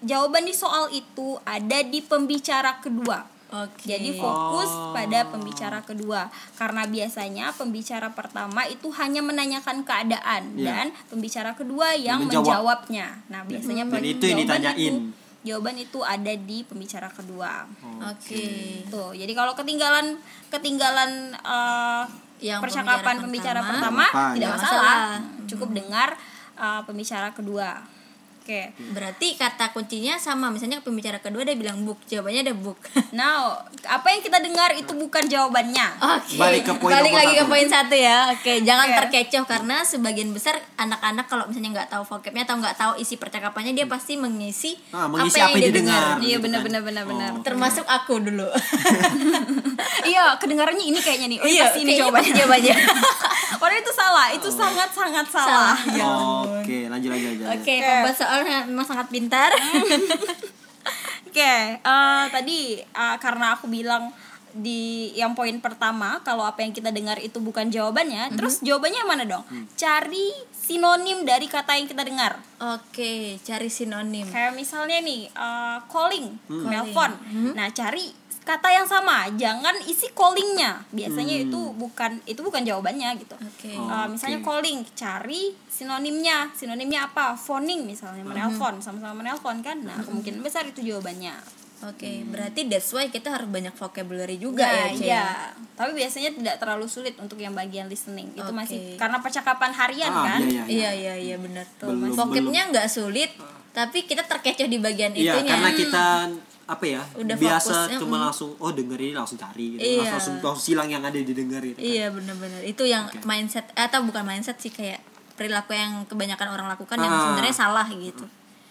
jawaban di soal itu ada di pembicara kedua. Oke. Jadi fokus Oh. pada pembicara kedua karena biasanya pembicara pertama itu hanya menanyakan keadaan Iya. dan pembicara kedua yang Menjawab. menjawabnya. Nah, biasanya Dan pem- itu yang ditanyain. itu- jawaban itu ada di pembicara kedua. Oke. Tuh, jadi kalau ketinggalan ketinggalan eh, Yang percakapan pembicara pembicara pertama, pertama. Apa, tidak ya. masalah. Masalah. Cukup dengar eh, pembicara kedua. Oke. Berarti kata kuncinya sama. Misalnya pembicara kedua dia bilang book, jawabannya ada book. Now, apa yang kita dengar itu bukan jawabannya. Oke. Balik ke poin Balik lagi ke satu. poin satu ya. Oke, jangan Oke. terkecoh karena sebagian besar anak-anak kalau misalnya nggak tahu vocabnya atau nggak tahu isi percakapannya dia pasti mengisi, Ah, mengisi apa yang dia didengar. dengar. Iya gitu kan. benar benar benar. Oh. Termasuk aku dulu. Iya, kedengarannya ini kayaknya nih. Oh, Iya, pasti ini jawabannya. jawabannya. Padahal itu salah, itu sangat sangat salah. Salah. Oke, lanjut lanjut lanjut. Oke, pembuat soalnya memang sangat pintar. Oke, eh, tadi eh, karena aku bilang di yang poin pertama kalau apa yang kita dengar itu bukan jawabannya, terus jawabannya yang mana dong? Cari sinonim dari kata yang kita dengar. Oke, cari sinonim. Kayak misalnya nih eh, calling, Hmm. nelpon. Nah, cari kata yang sama, jangan isi callingnya. Biasanya Hmm. itu bukan itu bukan jawabannya gitu. Oke. Oh. Uh, misalnya Oke. calling, cari sinonimnya. Sinonimnya apa? Phoning misalnya, Hmm. menelpon, sama-sama menelpon kan. Nah, kemungkinan besar itu jawabannya. Oke, berarti that's why kita harus banyak vocabulary juga Nah, ya, Cek? iya. Tapi biasanya tidak terlalu sulit untuk yang bagian listening. Itu Oke. masih karena percakapan harian Ah, kan. iya, iya. Iya iya iya benar tuh. Belum- Vocabnya nggak sulit, tapi kita terkecoh di bagian Iya, itunya. karena kita apa ya Udah biasa fokusnya, cuma mm. langsung oh denger ini langsung cari gitu Iya. langsung, langsung silang yang ada didengar gitu kan. Iya benar-benar itu yang mindset atau bukan mindset sih kayak perilaku yang kebanyakan orang lakukan yang Ah. sebenarnya salah gitu.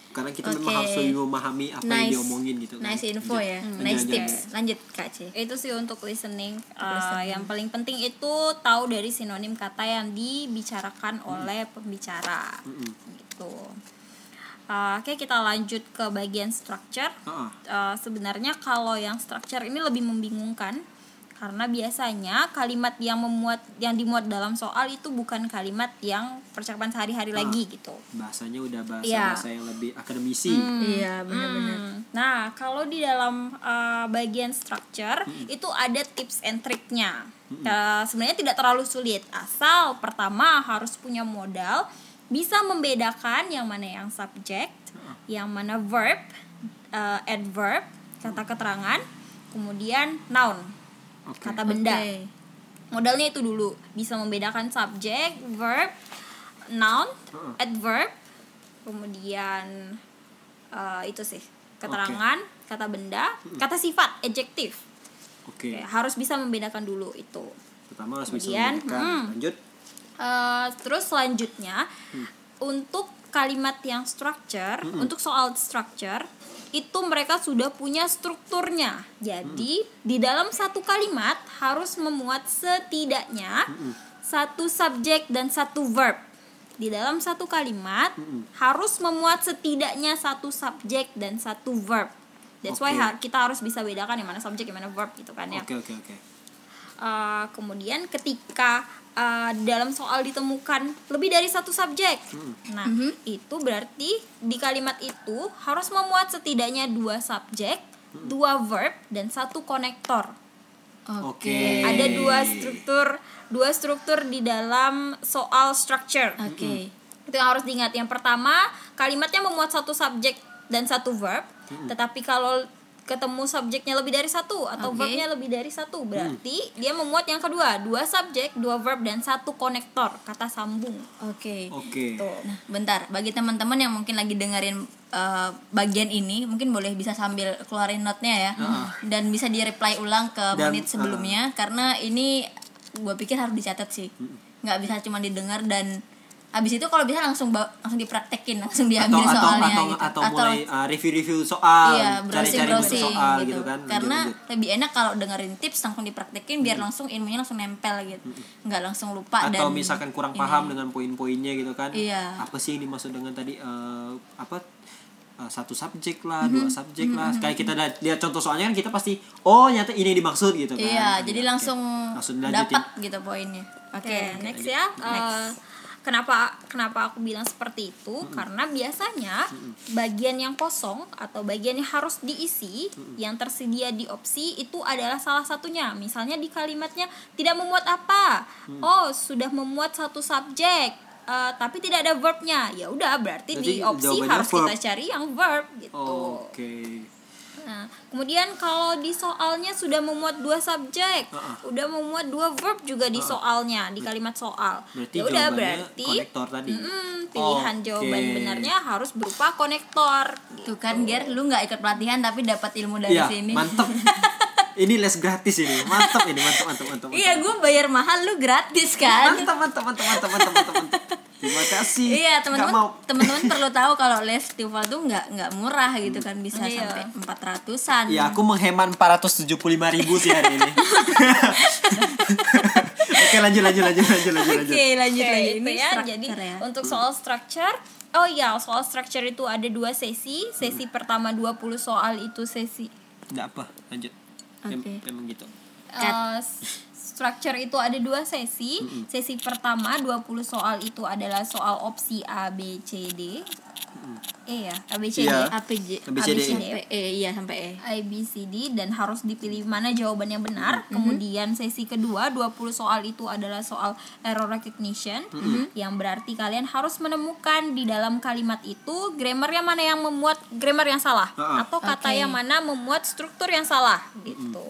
karena kita Oke. memang harus lebih memahami apa yang Nice, diomongin gitu kan. nice info ya, Lanjut, nice tips. Lanjut kak C. Itu sih untuk listening. Uh, listening. yang paling penting itu tahu dari sinonim kata yang dibicarakan oleh pembicara. Gitu. Uh, Oke, kita lanjut ke bagian structure. Ah, Uh, sebenarnya kalau yang structure ini lebih membingungkan karena biasanya kalimat yang memuat yang dimuat dalam soal itu bukan kalimat yang percakapan sehari-hari Ah. lagi gitu. bahasanya udah bahasa Iya. bahasa yang lebih akademisi Iya benar-benar. Hmm. Nah, kalau di dalam uh, bagian structure itu ada tips and triknya. Uh, sebenarnya tidak terlalu sulit, asal pertama harus punya modal bisa membedakan yang mana yang subject, yang mana verb, uh, adverb, kata keterangan, kemudian noun, Oke. kata benda. Oke. Modalnya itu dulu bisa membedakan subjek, verb, noun, Heeh. adverb, kemudian eh, itu sih keterangan, kata benda, kata sifat, adjektif. oke Oke, harus bisa membedakan dulu itu. pertama harus bisa Kemudian, membedakan hmm. lanjut Eh, terus selanjutnya Hmm. untuk kalimat yang structure, untuk soal structure itu mereka sudah punya strukturnya. Jadi Hmm. di dalam satu kalimat harus memuat setidaknya Hmm. satu subjek dan satu verb. di dalam satu kalimat harus memuat setidaknya satu subjek dan satu verb. That's why Oke. ha- kita harus bisa bedakan yang mana subjek yang mana verb gitu kan ya. Oke oke oke. Uh, kemudian ketika uh, dalam soal ditemukan lebih dari satu subjek, nah itu berarti di kalimat itu harus memuat setidaknya dua subjek, dua verb dan satu konektor. Oke. Ada dua struktur, dua struktur di dalam soal structure. Oke. Itu yang harus diingat. Yang pertama, kalimatnya memuat satu subjek dan satu verb. Tetapi kalau ketemu subjeknya lebih dari satu atau Oke. verbnya lebih dari satu, berarti dia memuat yang kedua, dua subjek, dua verb dan satu konektor, kata sambung. Oke. Oke. Tuh. Nah, bentar. Bagi teman-teman yang mungkin lagi dengerin uh, bagian ini, mungkin boleh bisa sambil keluarin note-nya ya. Dan bisa di-reply ulang ke Dan, menit sebelumnya karena ini gue pikir harus dicatat sih. nggak bisa cuma didengar dan habis itu kalau bisa langsung langsung dipraktekin, langsung atau diambil atau soalnya atau, gitu. atau mulai uh, review-review soal, iya browsing cari-cari soal gitu, gitu kan. karena lanjut-lanjut. lebih enak kalau dengerin tips langsung dipraktekin biar langsung ilmunya langsung nempel gitu nggak langsung lupa Hmm. atau dan misalkan kurang ini. paham dengan poin-poinnya gitu kan. Iya. Apa sih yang dimaksud dengan tadi eh, apa eh, satu subjek lah, dua subjek lah. Kayak kita lihat- contoh soalnya kan kita pasti oh nyata ini yang dimaksud gitu kan. iya jadi langsung, Langsung dapat gitu poinnya oke Oke, next ya. Eh, kenapa kenapa aku bilang seperti itu? Karena biasanya bagian yang kosong atau bagian yang harus diisi yang tersedia di opsi itu adalah salah satunya. Misalnya di kalimatnya tidak memuat apa? Oh, sudah memuat satu subjek. eh, tapi tidak ada verbnya ya udah berarti di Berarti opsi harus verb. kita cari yang verb gitu Oke. Nah, kemudian kalau di soalnya sudah memuat dua subjek, Uh-uh. udah memuat dua verb juga di soalnya, di kalimat soal. Berarti Ya udah berarti konektor tadi. mm, pilihan Oke. jawaban benarnya harus berupa konektor. tuh kan Ger lu nggak ikut pelatihan tapi dapat ilmu dari Iya, sini mantep. ini les gratis ini. Mantap ini, mantap mantap mantap. iya gue bayar mahal lu gratis kan mantap mantap mantap mantap mantap mantap mantap. Terima kasih. Iya teman-teman teman-teman perlu tahu kalau les Tival tuh nggak nggak murah gitu kan bisa Iya. sampai empat ratusan. Ya aku menghemat 475 ribu sih hari ini. Oke lanjut lanjut lanjut lanjut lanjut lanjut. Oke lanjut Oke, lagi itu ini ya. Jadi ya. untuk soal structure, oh iya, soal structure itu ada dua sesi. Sesi pertama 20 soal itu sesi Nggak apa lanjut. Oke. Memang gitu. S- structure itu ada dua sesi. Sesi pertama 20 soal itu adalah soal opsi A, B, C, D. E ya, A, B, C, D. Iya. APJ, ABCD. sampai E iya sampai E. A, B, C, D dan harus dipilih mana jawaban yang benar. Kemudian sesi kedua 20 soal itu adalah soal error recognition yang berarti kalian harus menemukan di dalam kalimat itu grammar yang mana yang memuat grammar yang salah Ah, ah. atau kata yang mana memuat struktur yang salah gitu.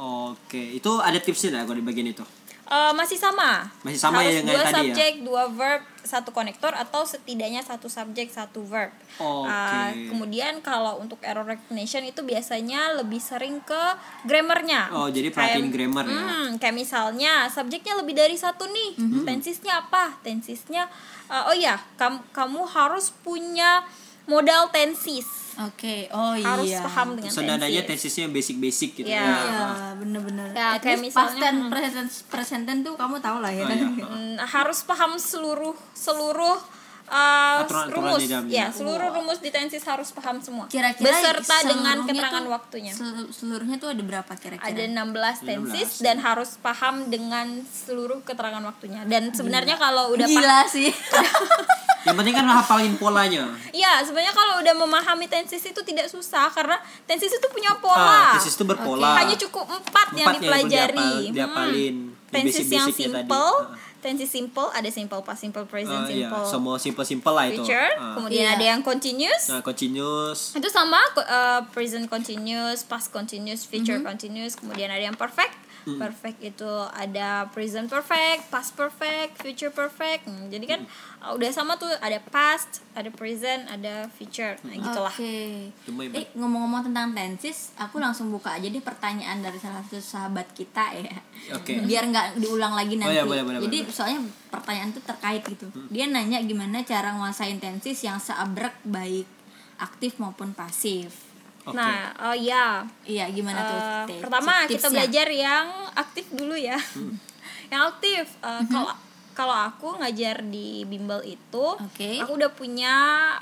Oke, itu ada tipsnya nggak kalau di bagian itu? Eh, masih sama. Masih sama Harus ya dengan dua tadi ya? subjek, dua verb, satu konektor atau setidaknya satu subjek, satu verb. Oke. Eh, kemudian kalau untuk error recognition itu biasanya lebih sering ke grammarnya. Oh, jadi perhatiin grammar ya. Hmm, kayak misalnya subjeknya lebih dari satu nih. Mhm. Tensisnya apa? Tensisnya eh, oh ya, kamu kamu harus punya modal tensis. Oke, oh Harus iya. paham dengan tensis. tesisnya yang basic-basic gitu. Iya. Iya, bener-bener. Ya, At kayak misalnya- past tense, present, present tense tuh kamu tahu lah ya. Oh, iya. Hmm, harus paham seluruh seluruh uh, Aturan-aturan rumus ya seluruh rumus di tensis harus paham semua Kira-kira beserta dengan keterangan tuh- waktunya sel- Seluruhnya tuh ada berapa kira-kira? ada 16 tensis dan harus paham dengan seluruh keterangan waktunya dan sebenarnya kalau udah paham Gila sih. Yang penting kan hafalin polanya. Iya, sebenarnya kalau udah memahami tensis itu tidak susah karena tensis itu punya Ah, pola. tesis itu berpola. Hanya cukup empat, yang dipelajari. perlu diapal- diapalin. Hmm. Tensis yang simple, Ah. tensis simple ada simple past simple present Ah, iya, simple semua simple-simple lah itu. future. Ah. Kemudian Iya. ada yang continuous. Nah, continuous. itu sama uh, present continuous, past continuous, future Mhm. continuous, kemudian ada yang perfect. Perfect itu ada present perfect, past perfect, future perfect. Hmm, jadi kan uh, udah sama tuh ada past, ada present, ada future. Nah, gitulah. Oke. Cuma Eh, ngomong-ngomong tentang tensis, aku langsung buka aja deh pertanyaan dari salah satu sahabat kita ya. Oke. Biar nggak diulang lagi nanti. iya, boleh, boleh, Jadi boleh. soalnya pertanyaan tuh terkait gitu. Dia nanya gimana cara nguasain tensis yang seabrek baik aktif maupun pasif. Oke. Nah, oh ya. Iya, gimana tuh? Tips- pertama kita tipsnya? belajar yang aktif dulu ya. yang aktif. Eh, Kalau kalau aku ngajar di bimbel itu, Oke. aku udah punya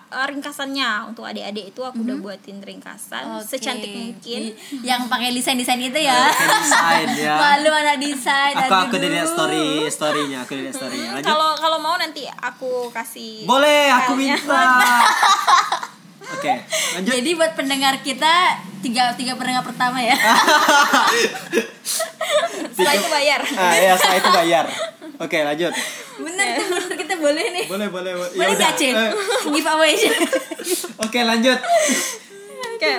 eh, ringkasannya untuk adik-adik itu aku udah buatin ringkasan Oke. secantik mungkin. Di- yang pakai desain desain itu ya Pakai desain ya. malu anak desain Aku aku udah lihat story storynya, aku udah lihat storynya. Lanjut. Kalau kalau mau nanti aku kasih. Boleh, aku minta. Oke, lanjut. jadi buat pendengar kita tiga tiga pendengar pertama ya Setelah itu bayar. Ah, ya, setelah itu bayar. Oke, lanjut. bener tuh bener kita boleh nih Boleh, boleh. boleh. boleh udah. Cin? Eh, giveaway Oke, lanjut. Oke.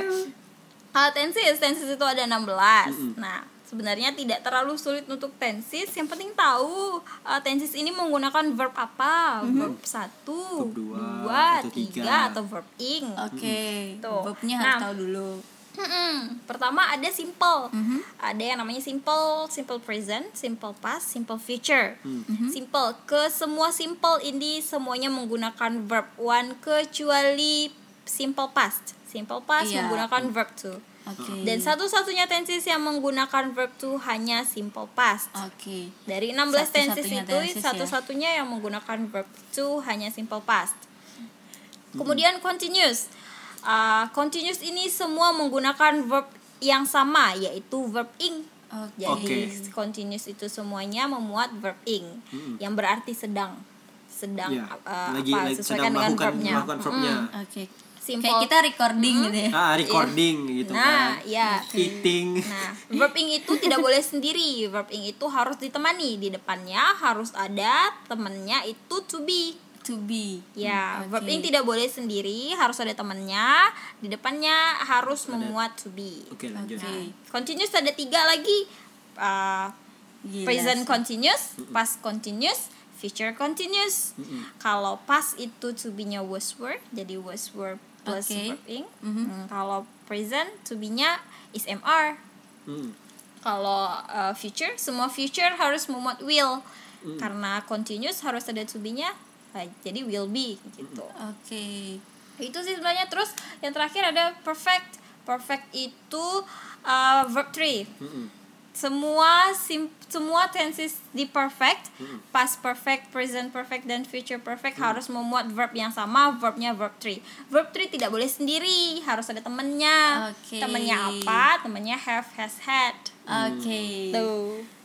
Uh, tensis, tensis itu ada 16. Nah, sebenarnya tidak terlalu sulit untuk tensis. Yang penting tahu uh, tensis ini menggunakan verb apa? Verb satu, Verb dua, dua, atau tiga, tiga. atau verb ing. oke Tuh. verbnya harus Nah. tahu dulu Mm-mm. Pertama ada simple. Mhm. Ada yang namanya simple, simple present, simple past, simple future. Mhm. Simple. Ke semua simple ini semuanya menggunakan verb one kecuali simple past. Simple past Iya. menggunakan verb two. Oke Dan satu-satunya tenses yang menggunakan verb two hanya simple past. oke Dari 16 tenses Satu-satunya itu tenses ya. satu-satunya yang menggunakan verb to hanya simple past. Kemudian continuous. Uh, continuous ini semua menggunakan verb yang sama yaitu verb ing. Oke. Jadi continuous itu semuanya memuat verb ing yang berarti sedang sedang Ya, uh, lagi, apa lagi sesuaikan sedang dengan melakukan verbnya. melakukan verbnya. oke Simple. kayak kita recording gitu ya Ah, recording gitu Nah, kan. ya. Eating. Nah, verb ing itu tidak boleh sendiri. Verb ing itu harus ditemani. Di depannya harus ada temennya itu to be. to be Ya, Oke. verb ing tidak boleh sendiri, harus ada temennya. Di depannya harus memuat to be. Oke, lanjut. Oke. Continuous ada tiga lagi. Uh, Gila present sih. continuous, past continuous, future continuous. Kalau past itu to be-nya was were, jadi was were plus Oke. verb ing. Mhm. Hmm, Kalau present to be-nya is mr. Hmm. Kalau uh, future, semua future harus memuat will. Karena continuous harus ada to be-nya, uh, jadi will be gitu. oke Itu sih sebenarnya terus yang terakhir ada perfect. Perfect itu uh, verb 3. Mm-mm. Semua sim semua tenses di perfect, past perfect, present perfect dan future perfect harus memuat verb yang sama, verbnya verb 3. Verb 3 tidak boleh sendiri, harus ada temennya. Oke. Temennya apa? Temennya have, has, had. oke Tuh.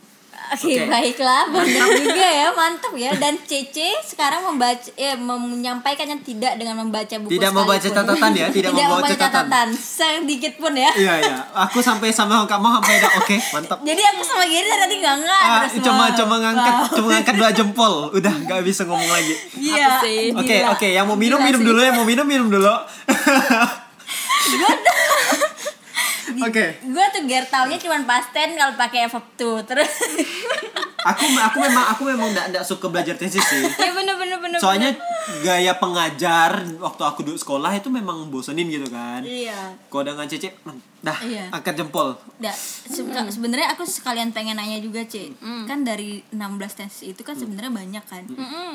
Oke, Oke. baiklah, benar juga ya, mantap ya. Dan Cece sekarang membaca, eh, menyampaikannya tidak dengan membaca buku. Tidak membaca catatan ya, tidak membawa membaca catatan. sedikit pun ya. Iya, iya. Aku sampai sama kamu sampai ada oke, mantap. Jadi aku sama Giri tadi nggak nggak. Ah, terus cuma wow. cuma ngangkat Wow. cuma ngangkat dua jempol udah nggak bisa ngomong lagi Iya. Oke oke yang mau minum Gila minum sih. dulu ya mau minum minum dulu oke Gue tuh Ger taunya cuma pasten kalau pakai verb to terus. aku aku memang aku memang nggak nggak suka belajar tesis sih Ya bener bener bener. soalnya gaya pengajar waktu aku duduk sekolah itu memang bosenin gitu kan iya. kau dengan cece dah Iya. angkat jempol Da, suka- sebenarnya aku sekalian pengen nanya juga, C. Mm. Kan dari 16 tesis itu kan sebenarnya banyak kan.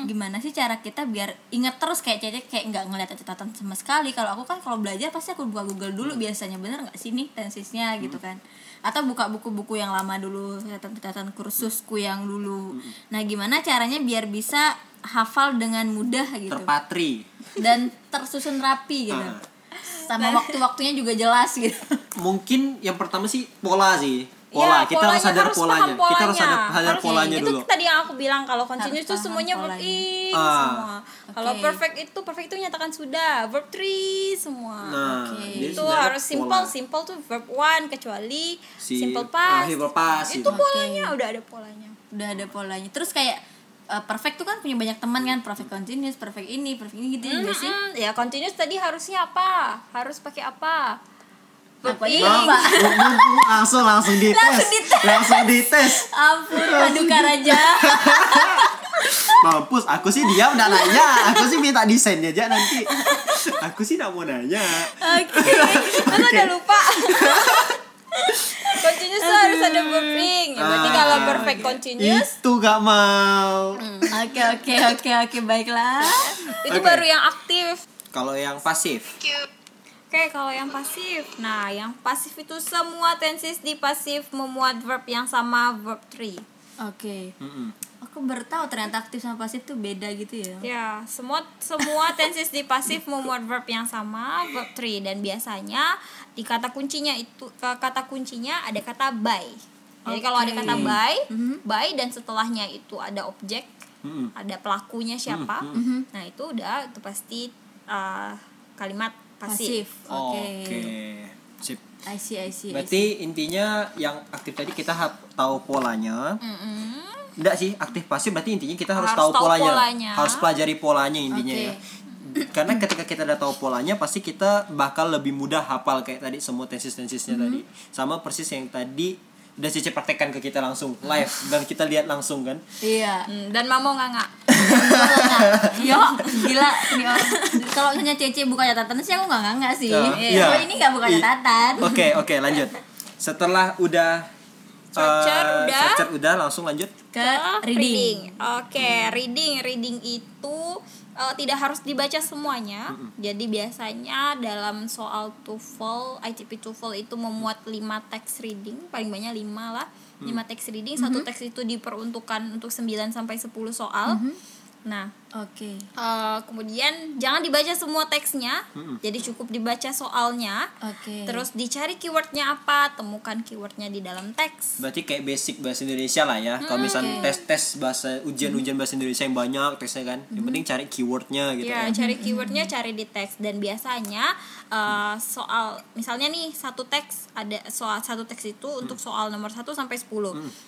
Gimana sih cara kita biar inget terus kayak Cece kayak nggak ngeliat catatan sama sekali. Kalau aku kan kalau belajar pasti aku buka Google dulu biasanya. Bener nggak sih nih tesisnya gitu kan. Atau buka buku-buku yang lama dulu, catatan-catatan kursusku yang dulu. Nah, gimana caranya biar bisa hafal dengan mudah gitu terpatri dan tersusun rapi gitu. Ah. Sama waktu-waktunya juga jelas gitu. mungkin yang pertama sih pola sih pola Ya, kita harus sadar harus polanya. paham kita harus sadar, sadar Harus- polanya itu dulu tadi yang aku bilang kalau continuous itu semuanya verb polanya. ing Ah. semua. Kalau Oke. perfect itu perfect itu nyatakan sudah, verb 3 semua. nah Oke. jadi itu harus simple, pola. simple tuh verb 1 kecuali Si- simple past. simple past, Itu gitu. polanya udah ada polanya. udah ada polanya terus kayak uh, perfect tuh kan punya banyak teman kan perfect continuous perfect ini perfect ini gitu juga sih Mm, ya continuous tadi harusnya apa? Harus pakai apa? Verb Apa aja ing. lupa. Mumpung langsung langsung dites Langsung dites. langsung dites ampun paduka raja mampus aku sih diam nggak nanya aku sih minta desainnya aja nanti aku sih nggak mau nanya oke Masa udah lupa? continuous tuh harus ada verb ing. Ya, berarti Ah, kalau perfect oke. continuous itu gak mau oke oke oke oke baiklah itu Oke. baru yang aktif. kalau yang pasif Oke, kalau yang pasif. Nah, yang pasif itu semua tenses di pasif memuat verb yang sama verb 3. Oke. Mm-mm. Aku baru tahu ternyata aktif sama pasif tuh beda gitu ya. Ya, semua semua tenses di pasif memuat verb yang sama, verb 3 dan biasanya di kata kuncinya itu kata kuncinya ada kata by. Jadi kalau ada kata by, by dan setelahnya itu ada objek, Mm-mm. ada pelakunya siapa. Nah, itu udah itu pasti uh, kalimat pasif. Pasif. Oke. Oke. Sip. I see, I see. I see. Berarti intinya yang aktif tadi kita ha- tahu polanya. Mm-mm. Enggak sih, aktif pasif berarti intinya kita harus, Harus tahu, tahu polanya. polanya. Harus pelajari polanya intinya Oke. ya. Karena ketika kita udah tahu polanya pasti kita bakal lebih mudah hafal kayak tadi semua tensis-tensisnya Mm-hmm. tadi. Sama persis yang tadi udah Cici praktekkan ke kita langsung live dan kita lihat langsung kan. Iya. Hmm, dan mamo nganga. Yo, gila. Kalau misalnya Cece buka catatan sih aku nggak nggak sih. Ya, iya. Kalau ini nggak buka catatan. Oke, oke, lanjut. Setelah udah Structure eh, udah. udah langsung lanjut Ke reading. Oke, reading. Reading itu uh, tidak harus dibaca semuanya. Jadi biasanya dalam soal TOEFL, ITP TOEFL itu memuat 5 teks reading, paling banyak 5 lah. 5 teks reading, satu teks itu diperuntukkan untuk 9 sampai 10 soal. Nah, Oke. uh, kemudian jangan dibaca semua teksnya. Jadi cukup dibaca soalnya. Oke. Terus dicari keywordnya apa, temukan keywordnya di dalam teks. Berarti kayak basic bahasa Indonesia lah ya. Kalau misalnya tes-tes bahasa ujian-ujian bahasa Indonesia yang banyak teksnya kan. Yang penting cari keywordnya gitu Ya, kan. cari keywordnya cari di teks dan biasanya uh, soal misalnya nih satu teks ada soal satu teks itu untuk soal nomor 1 sampai 10.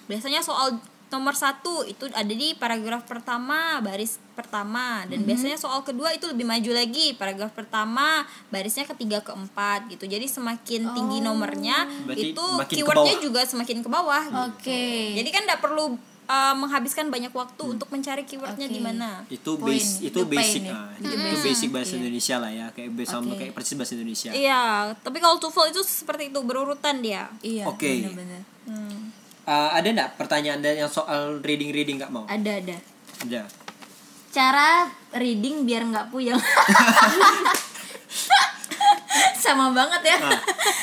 Biasanya soal nomor satu itu ada di paragraf pertama baris pertama dan biasanya soal kedua itu lebih maju lagi paragraf pertama barisnya ketiga keempat gitu jadi semakin tinggi nomornya Berarti itu keywordnya juga semakin ke bawah gitu. Oke. jadi kan tidak perlu uh, menghabiskan banyak waktu untuk mencari keywordnya Oke. di mana Itu base itu itu poin basic ya. ah. Itu basic bahasa Indonesia lah ya. Kayak sama Oke. kayak persis bahasa Indonesia. Iya, tapi kalau TOEFL itu seperti itu berurutan dia. Iya. Oke. Benar-benar. Hmm. Eh, ada enggak pertanyaan dan yang soal reading-reading nggak mau? Ada ada. Ada. Cara reading biar nggak puyeng. Sama banget ya. Ah.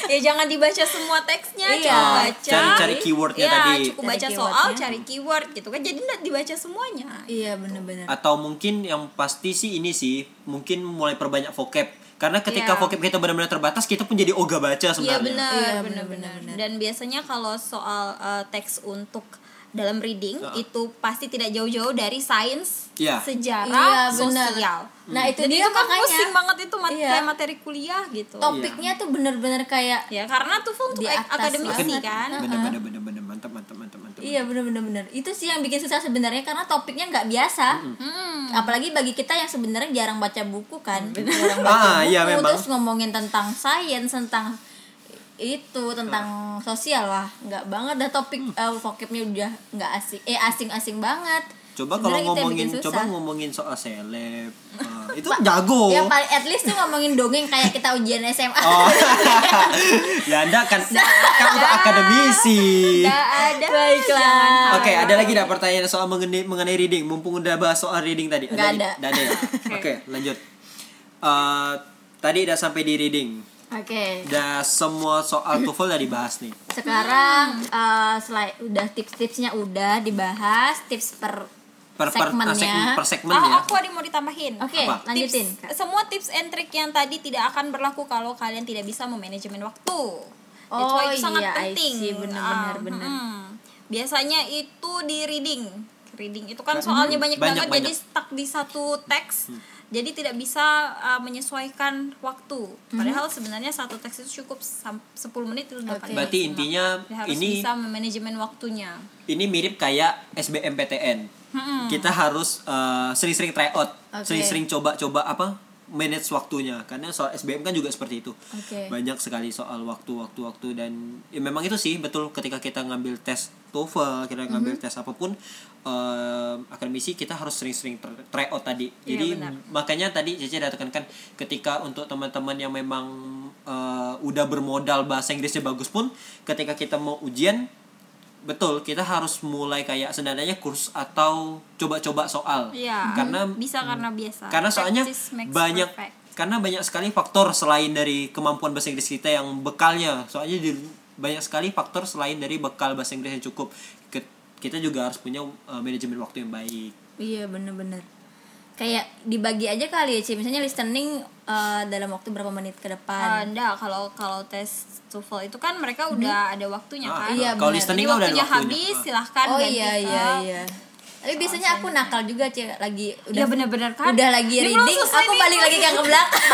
ya jangan dibaca semua teksnya, Iya. coba baca. Cari-cari keywordnya Iya, tadi. cukup Cari baca soal, keywordnya. cari keyword gitu kan. Jadi tidak dibaca semuanya. Iya benar-benar. Atau mungkin yang pasti sih ini sih, mungkin mulai perbanyak vocab. Karena ketika Iya. vocab kita benar-benar terbatas, kita pun jadi ogah baca Iya sebenarnya. benar, Iya, benar, benar, benar. Dan biasanya kalau soal uh, teks untuk dalam reading itu pasti tidak jauh-jauh dari sains, Iya. sejarah, Iya, benar. sosial. Nah, itu Jadi dia itu kan makanya. pusing banget itu mat- Iya. kayak materi kuliah gitu. Topiknya tuh bener-bener kayak Ya karena tuh untuk akademisi kan. Bener-bener bener-bener mantap mantap mantap. Iya bener-bener bener. Itu sih yang bikin susah sebenarnya karena topiknya nggak biasa. Hmm. Apalagi bagi kita yang sebenarnya jarang baca buku kan. Jarang baca Ah, buku iya, memang. terus ngomongin tentang sains, tentang itu tentang sosial lah nggak banget dah topik Hmm. eh, vocabnya udah nggak asing eh asing-asing banget Coba kalau ngomongin coba ngomongin soal seleb. ah, itu jago. ya paling at least tuh ngomongin dongeng kayak kita ujian SMA Oh. ya Anda kan kan udah akademisi. Nggak ada. Baiklah. Oke, ada lagi dah pertanyaan soal mengenai mengenai reading. Mumpung udah bahas soal reading tadi. Nggak lagi? ada. Ada. ya? Oke, lanjut. Eh, tadi udah sampai di reading. oke Udah semua soal TOEFL udah dibahas nih. sekarang eh selain udah tips-tipsnya udah dibahas tips per, Per per, segmennya segmen, per segmen Oh, ya. aku ada mau ditambahin. Oke, Apa? lanjutin. Tips, semua tips and trick yang tadi tidak akan berlaku kalau kalian tidak bisa memanajemen waktu. That's Oh, why itu sangat iya, I penting. Benar-benar, Ah, benar. mm-mm. Biasanya itu di reading. Reading itu kan soalnya banyak, Banyak, banget banyak. jadi stuck di satu teks. Jadi tidak bisa uh, menyesuaikan waktu. Padahal sebenarnya satu teks itu cukup sam- 10 menit itu udah paling Berarti intinya harus ini bisa memanajemen waktunya. ini mirip kayak SBMPTN. Hmm. Kita harus eh, sering-sering try out, Oke. sering-sering coba-coba apa manage waktunya. Karena soal SBM kan juga seperti itu. Oke. Banyak sekali soal waktu-waktu-waktu dan ya memang itu sih betul ketika kita ngambil tes TOEFL, kita ngambil Mhm. tes apa pun eh, akademisi kita harus sering-sering tr- try out tadi. Iya, Jadi benar. makanya tadi Cece udah tekankan ketika untuk teman-teman yang memang eh, udah bermodal bahasa Inggrisnya bagus pun ketika kita mau ujian betul kita harus mulai kayak sebenarnya kurs atau coba-coba soal Iya. karena bisa karena biasa. karena soalnya banyak perfect. karena banyak sekali faktor selain dari kemampuan bahasa Inggris kita yang bekalnya soalnya di, banyak sekali faktor selain dari bekal bahasa Inggris yang cukup kita juga harus punya uh, manajemen waktu yang baik. Iya bener-bener. Kayak dibagi aja kali ya Ci. Misalnya listening eh, dalam waktu berapa menit ke Ah, depan enggak. Kalau kalau tes TOEFL itu kan mereka udah ada waktunya Ah, kan. Iya, kalau listening Jadi udah ada waktunya waktunya. habis Ah. silahkan Oh ganti iya iya iya. Tapi biasanya aku nakal juga Ci. Lagi udah Iya, bener-bener kan. Udah lagi reading Aku balik lagi ke belakang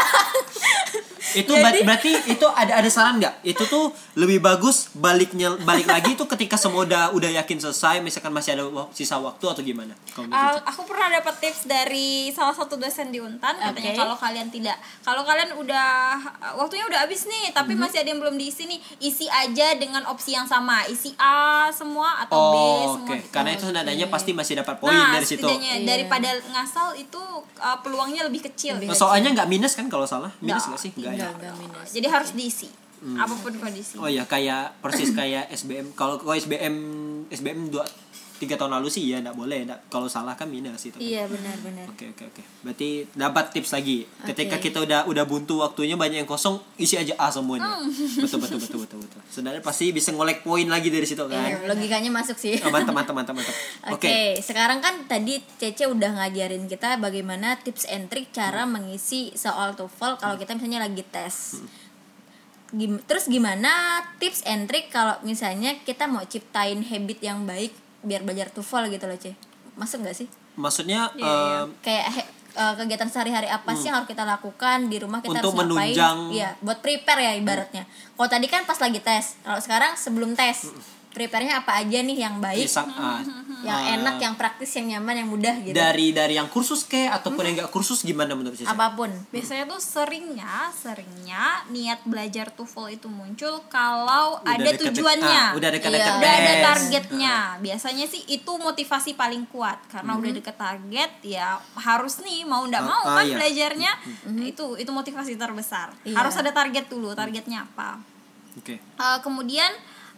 itu ber- berarti itu ada ada saran nggak? Itu tuh lebih bagus baliknya balik lagi itu ketika semua udah udah yakin selesai misalkan masih ada sisa waktu atau gimana? Kalau menurut aku pernah dapat tips dari salah satu dosen di Untan katanya Oke. kalau kalian tidak kalau kalian udah waktunya udah habis nih tapi Mhm. masih ada yang belum diisi nih isi aja dengan opsi yang sama isi A semua atau B oh semua oke. gitu. karena itu nadanya pasti masih dapat poin nah, dari situ. setidaknya Iya. daripada ngasal itu uh, peluangnya lebih kecil. Lebih soalnya nggak minus kan kalau salah? Minus Nggak. nggak sih nggak ya Enggak, enggak minus. jadi harus diisi. Apa pun kondisi. Oh ya kayak persis kayak SBM kalau kalau SBM SBM dua tiga tahun lalu sih ya nggak boleh nggak kalau salah kan minus itu Iya benar-benar Oke oke oke. Berarti dapat tips lagi. Ketika kita udah udah buntu waktunya banyak yang kosong, isi aja A semuanya. Betul betul betul betul betul. Sebenarnya pasti bisa ngolek poin lagi dari situ kan. Iya, Logikanya masuk sih Oh, mantap mantap mantap mantap. Oke, Oke. sekarang kan tadi Cece udah ngajarin kita bagaimana tips and trick cara mengisi soal TOEFL kalau kita misalnya lagi tes. Gim- terus gimana tips and trick kalau misalnya kita mau ciptain habit yang baik biar belajar TOEFL gitu loh, Ce? Masuk nggak sih? Maksudnya Iya, iya. em, Kayak he- eh, kegiatan sehari-hari apa sih yang harus kita lakukan di rumah kita Untuk harus ngapain? menunjang- Iya, buat prepare ya ibaratnya. Kalau tadi kan pas lagi tes. Kalau sekarang sebelum tes. Prepare-nya apa aja nih yang baik? bisa, ah, yang ah, enak, yang praktis, yang nyaman, yang mudah gitu. dari dari yang kursus ke ataupun yang nggak kursus gimana menurut Cici? Apa pun. biasanya tuh seringnya seringnya niat belajar TOEFL itu muncul kalau Udah ada deket-deket- tujuannya ah, udah dekat-dekat Iya. udah ada targetnya biasanya sih itu motivasi paling kuat karena udah deket target ya harus nih mau ndak Ah, mau ah, kan iya. belajarnya itu itu motivasi terbesar Iya. harus ada target dulu targetnya apa Oke. Eh, kemudian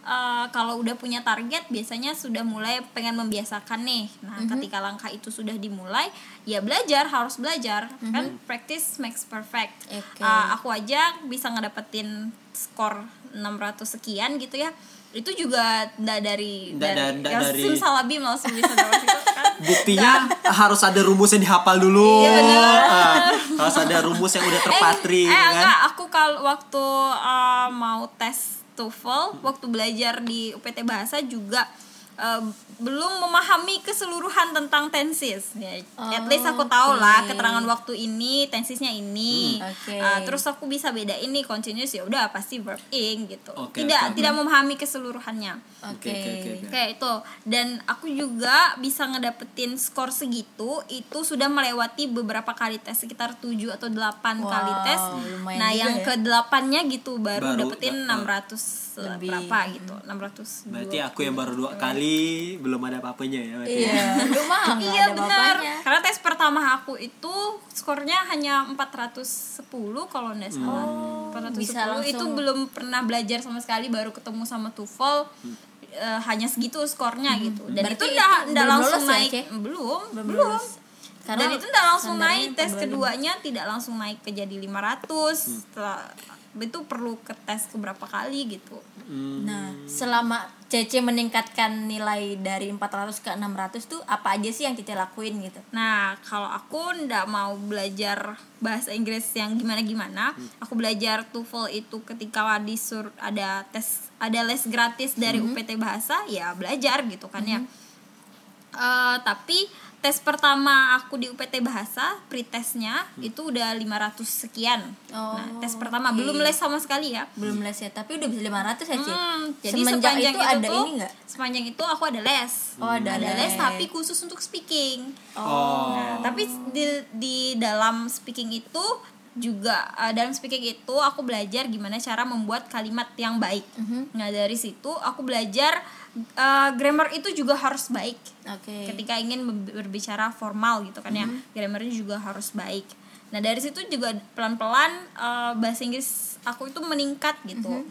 eh, kalau udah punya target biasanya sudah mulai pengen membiasakan nih nah Mhm. ketika langkah itu sudah dimulai ya belajar harus belajar Mhm. kan practice makes perfect Oke. Eh, aku aja bisa ngedapetin skor 600 sekian gitu ya itu juga ndak dari Ndak- dari, ndak- ya, dari- simsalabim langsung bisa dapat itu kan Buktinya harus ada rumus yang dihafal dulu. Iya. Ah, harus ada rumus yang udah terpatri eh, eh kan. enggak aku kalau waktu uh, mau tes TOEFL waktu belajar di UPT bahasa juga uh, belum memahami keseluruhan tentang tenses ya at least aku tahu lah oke. keterangan waktu ini tensisnya ini Hmm, oke. Uh, terus aku bisa beda ini continuous ya udah pasti verb ing gitu Oke, tidak oke. tidak memahami keseluruhannya Oke. Oke, oke, oke, oke. Kayak itu dan aku juga bisa ngedapetin skor segitu itu sudah melewati beberapa kali tes sekitar 7 atau 8 Wow, kali tes. Nah, yang ya. ke delapannya gitu baru, Baru, dapetin uh, 600 Lebih. berapa gitu. 600. Berarti aku yang baru dua kali belum ada apa-apanya ya. berarti ya. Iya, mah nggak Iya benar. Karena tes pertama aku itu skornya hanya 410 kalau nggak salah. 410 Oh, bisa itu belum pernah belajar sama sekali baru ketemu sama TOEFL. eh, hanya segitu skornya gitu. Dan Berarti itu udah udah belum langsung lulus ya, naik. Ce? belum, Belum belum. Karena Dan itu udah langsung naik tes 425. keduanya tidak langsung naik ke jadi 500. Setelah itu perlu ke tes beberapa kali gitu. Hmm, Nah, selama Cece meningkatkan nilai dari 400 ke 600 tuh apa aja sih yang Cece lakuin gitu? Nah, kalau aku ndak mau belajar bahasa Inggris yang gimana-gimana, aku belajar TOEFL itu ketika disur ada tes ada les gratis dari UPT bahasa, ya belajar gitu kan ya. Eh, tapi tes pertama aku di UPT bahasa, pretestnya itu udah 500 sekian. Oh, nah, tes pertama oke. belum les sama sekali ya. Belum les ya, tapi udah bisa 500 ya, Ce? Hmm, jadi Semenjak sepanjang itu ada tuh, ini nggak? Sepanjang itu aku ada les. Oh, ada les. les. tapi khusus untuk speaking. Oh. Nah, tapi di di dalam speaking itu juga uh, dalam speaking itu aku belajar gimana cara membuat kalimat yang baik. Mhm. Nah, dari situ aku belajar uh, grammar itu juga harus baik. Oke. Ketika ingin ber- berbicara formal gitu kan ya, Mhm. grammarnya juga harus baik. Nah, dari situ juga pelan-pelan uh, bahasa Inggris aku itu meningkat gitu.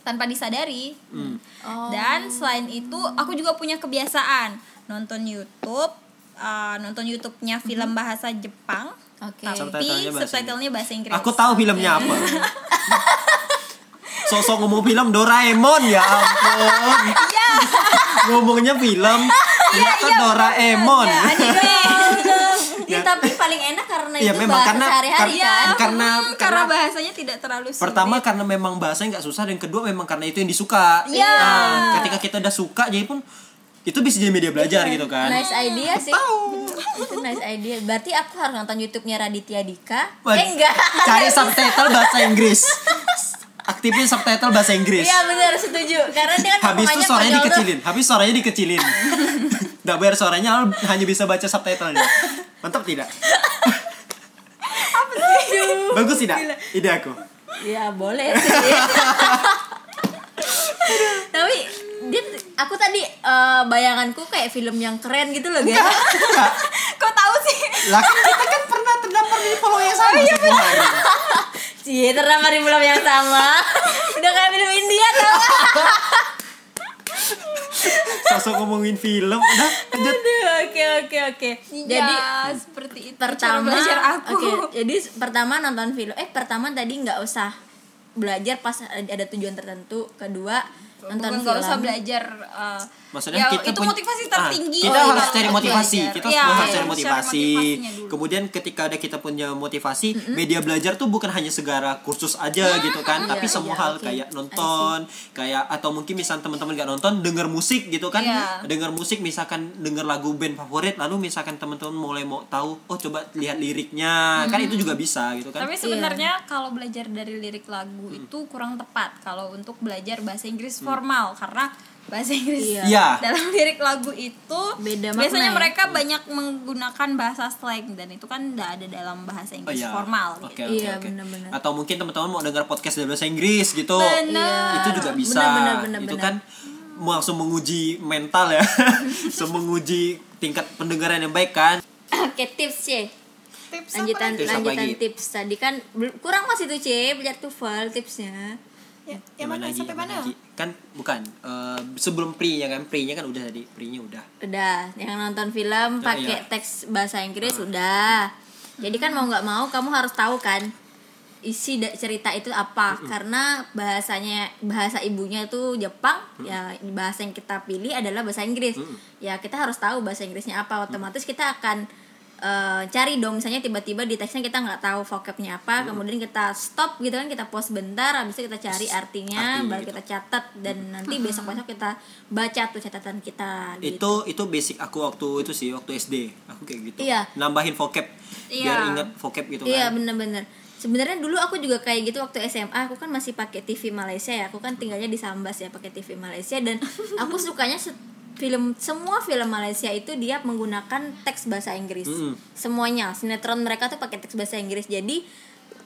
Tanpa disadari. Hmm. Oh. Dan selain itu aku juga punya kebiasaan nonton YouTube, uh, nonton YouTube-nya film bahasa Jepang, Oke. tapi Subtitlenya bahasa subtitlenya bahasa Inggris. Aku tahu filmnya apa. Sosok ngomong film Doraemon ya ampun. ngomongnya film. Ternyata Doraemon. ya, tapi paling enak karena Iya, itu memang bahasa karena- sehari-hari karena- kan. karena Hmm, karena bahasanya tidak terlalu sulit. pertama karena memang bahasanya nggak susah dan kedua memang karena itu yang disuka. Iya. Nah, ketika kita udah suka jadi pun itu bisa jadi media belajar gitu kan. Nice idea sih. itu nice idea. Berarti aku harus nonton YouTube-nya Raditya Dika? Eh enggak. Cari subtitle bahasa Inggris aktifin subtitle bahasa Inggris. Iya benar setuju. Karena dia kan habis itu suaranya konyol tuh. dikecilin habis suaranya dikecilin. Nggak bayar suaranya hanya bisa baca subtitlenya. Mantap tidak? Bagus tidak? Ide aku. Ya boleh sih. Tapi dia aku tadi eh, bayanganku kayak film yang keren gitu loh guys. Kok tahu sih? lah kan kita kan pernah terdampar di pulau yang sama sepuluh hari Cie, terdampar di film yang sama. Udah kayak film India tau sosok ngomongin film. Udah lanjut. Aduh, oke oke oke. Jadi ya, seperti itu pertama belajar aku. oke jadi pertama nonton film. Eh pertama tadi nggak usah belajar pas ada tujuan tertentu. Kedua Bukan film nggak usah belajar uh, Maksudnya ya, kita itu motivasi Ah, tertinggi kita Oh, harus cari motivasi. belajar. Kita Iya, harus cari harus motivasi. motivasinya dulu. Kemudian ketika ada kita punya motivasi, media belajar tuh bukan hanya segara kursus aja gitu kan, tapi Iya, semua iya, hal oke. kayak nonton, kayak atau mungkin misal teman-teman gak nonton, denger musik gitu kan. Iya. Denger musik misalkan denger lagu band favorit, lalu misalkan teman-teman mulai mau tahu, oh coba lihat liriknya. Kan itu juga bisa gitu kan. Tapi sebenarnya kalau belajar dari lirik lagu itu kurang tepat kalau untuk belajar bahasa Inggris formal karena bahasa Inggris Iya. Iya. dalam lirik lagu itu Beda makna biasanya ya? mereka banyak menggunakan bahasa slang dan itu kan tidak ada dalam bahasa Oh Inggris iya. formal Oke, gitu. oke, Iya, benar-benar. Atau mungkin teman-teman mau dengar podcast dari bahasa Inggris gitu. Benar. Itu juga bisa. Benar, benar, itu benar. kan langsung menguji mental ya. langsung menguji tingkat pendengaran yang baik kan. oke tips C Tips lanjutan apa lanjutan tips tadi kan kurang masih tuh C belajar TOEFL tipsnya Ya, yang mana? lagi? sampai mana? lagi? Kan bukan eh, sebelum pre-nya kan, pre-nya kan udah tadi, pre-nya udah. udah yang nonton film Ya, pakai iya. teks bahasa Inggris udah. Jadi kan mau nggak mau kamu harus tahu kan isi cerita itu apa. Karena bahasanya bahasa ibunya itu Jepang ya bahasa yang kita pilih adalah bahasa Inggris. Ya kita harus tahu bahasa Inggrisnya apa. Otomatis kita akan eh, cari dong misalnya tiba-tiba di teksnya kita nggak tahu vocabnya apa kemudian kita stop gitu kan kita pause bentar habis itu kita cari artinya Arti baru gitu. kita catat dan nanti besok-besok kita baca tuh catatan kita gitu. Itu itu basic aku waktu itu sih, waktu SD. Aku kayak gitu. Iya. Nambahin vocab biar Iya. ingat vocab gitu Iya kan. bener-bener Sebenarnya dulu aku juga kayak gitu waktu SMA Aku kan masih pakai TV Malaysia ya Aku kan tinggalnya di Sambas ya pakai TV Malaysia Dan aku sukanya film semua film Malaysia itu dia menggunakan teks bahasa Inggris Mm-mm. Semuanya Sinetron mereka tuh pakai teks bahasa Inggris Jadi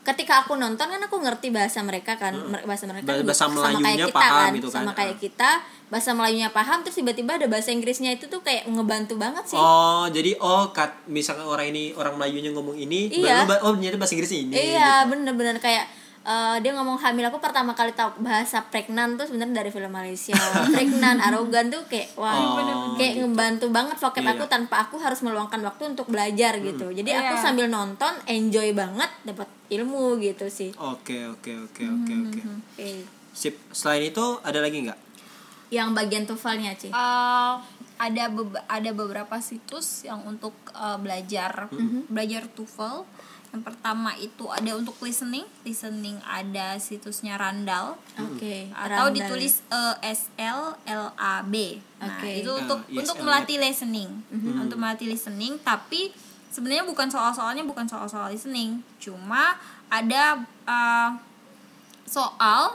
ketika aku nonton kan aku ngerti bahasa mereka kan Mer- bahasa mereka Bahasa- bahasa sama Melayunya kayak kita paham kan gitu kan. sama kayak kita bahasa Melayunya paham terus tiba-tiba ada bahasa Inggrisnya itu tuh kayak ngebantu banget sih Oh, jadi oh kat, misalkan orang ini orang Melayunya ngomong ini, Iya. baru ba- oh ternyata bahasa Inggrisnya ini. Iya, gitu. bener-bener kayak eh, dia ngomong hamil aku pertama kali tahu bahasa pregnan tuh sebenarnya dari film Malaysia. pregnan, arogan tuh kayak wah, Oh, kayak ngebantu banget vocab Iya. aku tanpa aku harus meluangkan waktu untuk belajar gitu. Jadi aku Iya. sambil nonton enjoy banget dapat ilmu gitu sih. Oke, oke, oke, oke, oke. Oke. Sip. Selain itu ada lagi nggak? Yang bagian TOEFL-nya, Ci. Uh, ada beba- ada beberapa situs yang untuk uh, belajar belajar TOEFL. Yang pertama itu ada untuk listening, listening ada situsnya Randall Oke. atau Randall. ditulis E S L L A B. Nah, Oke. itu Ah, untuk yes, untuk melatih listening. Untuk melatih listening tapi sebenarnya bukan soal-soalnya bukan soal-soal listening, cuma ada uh, soal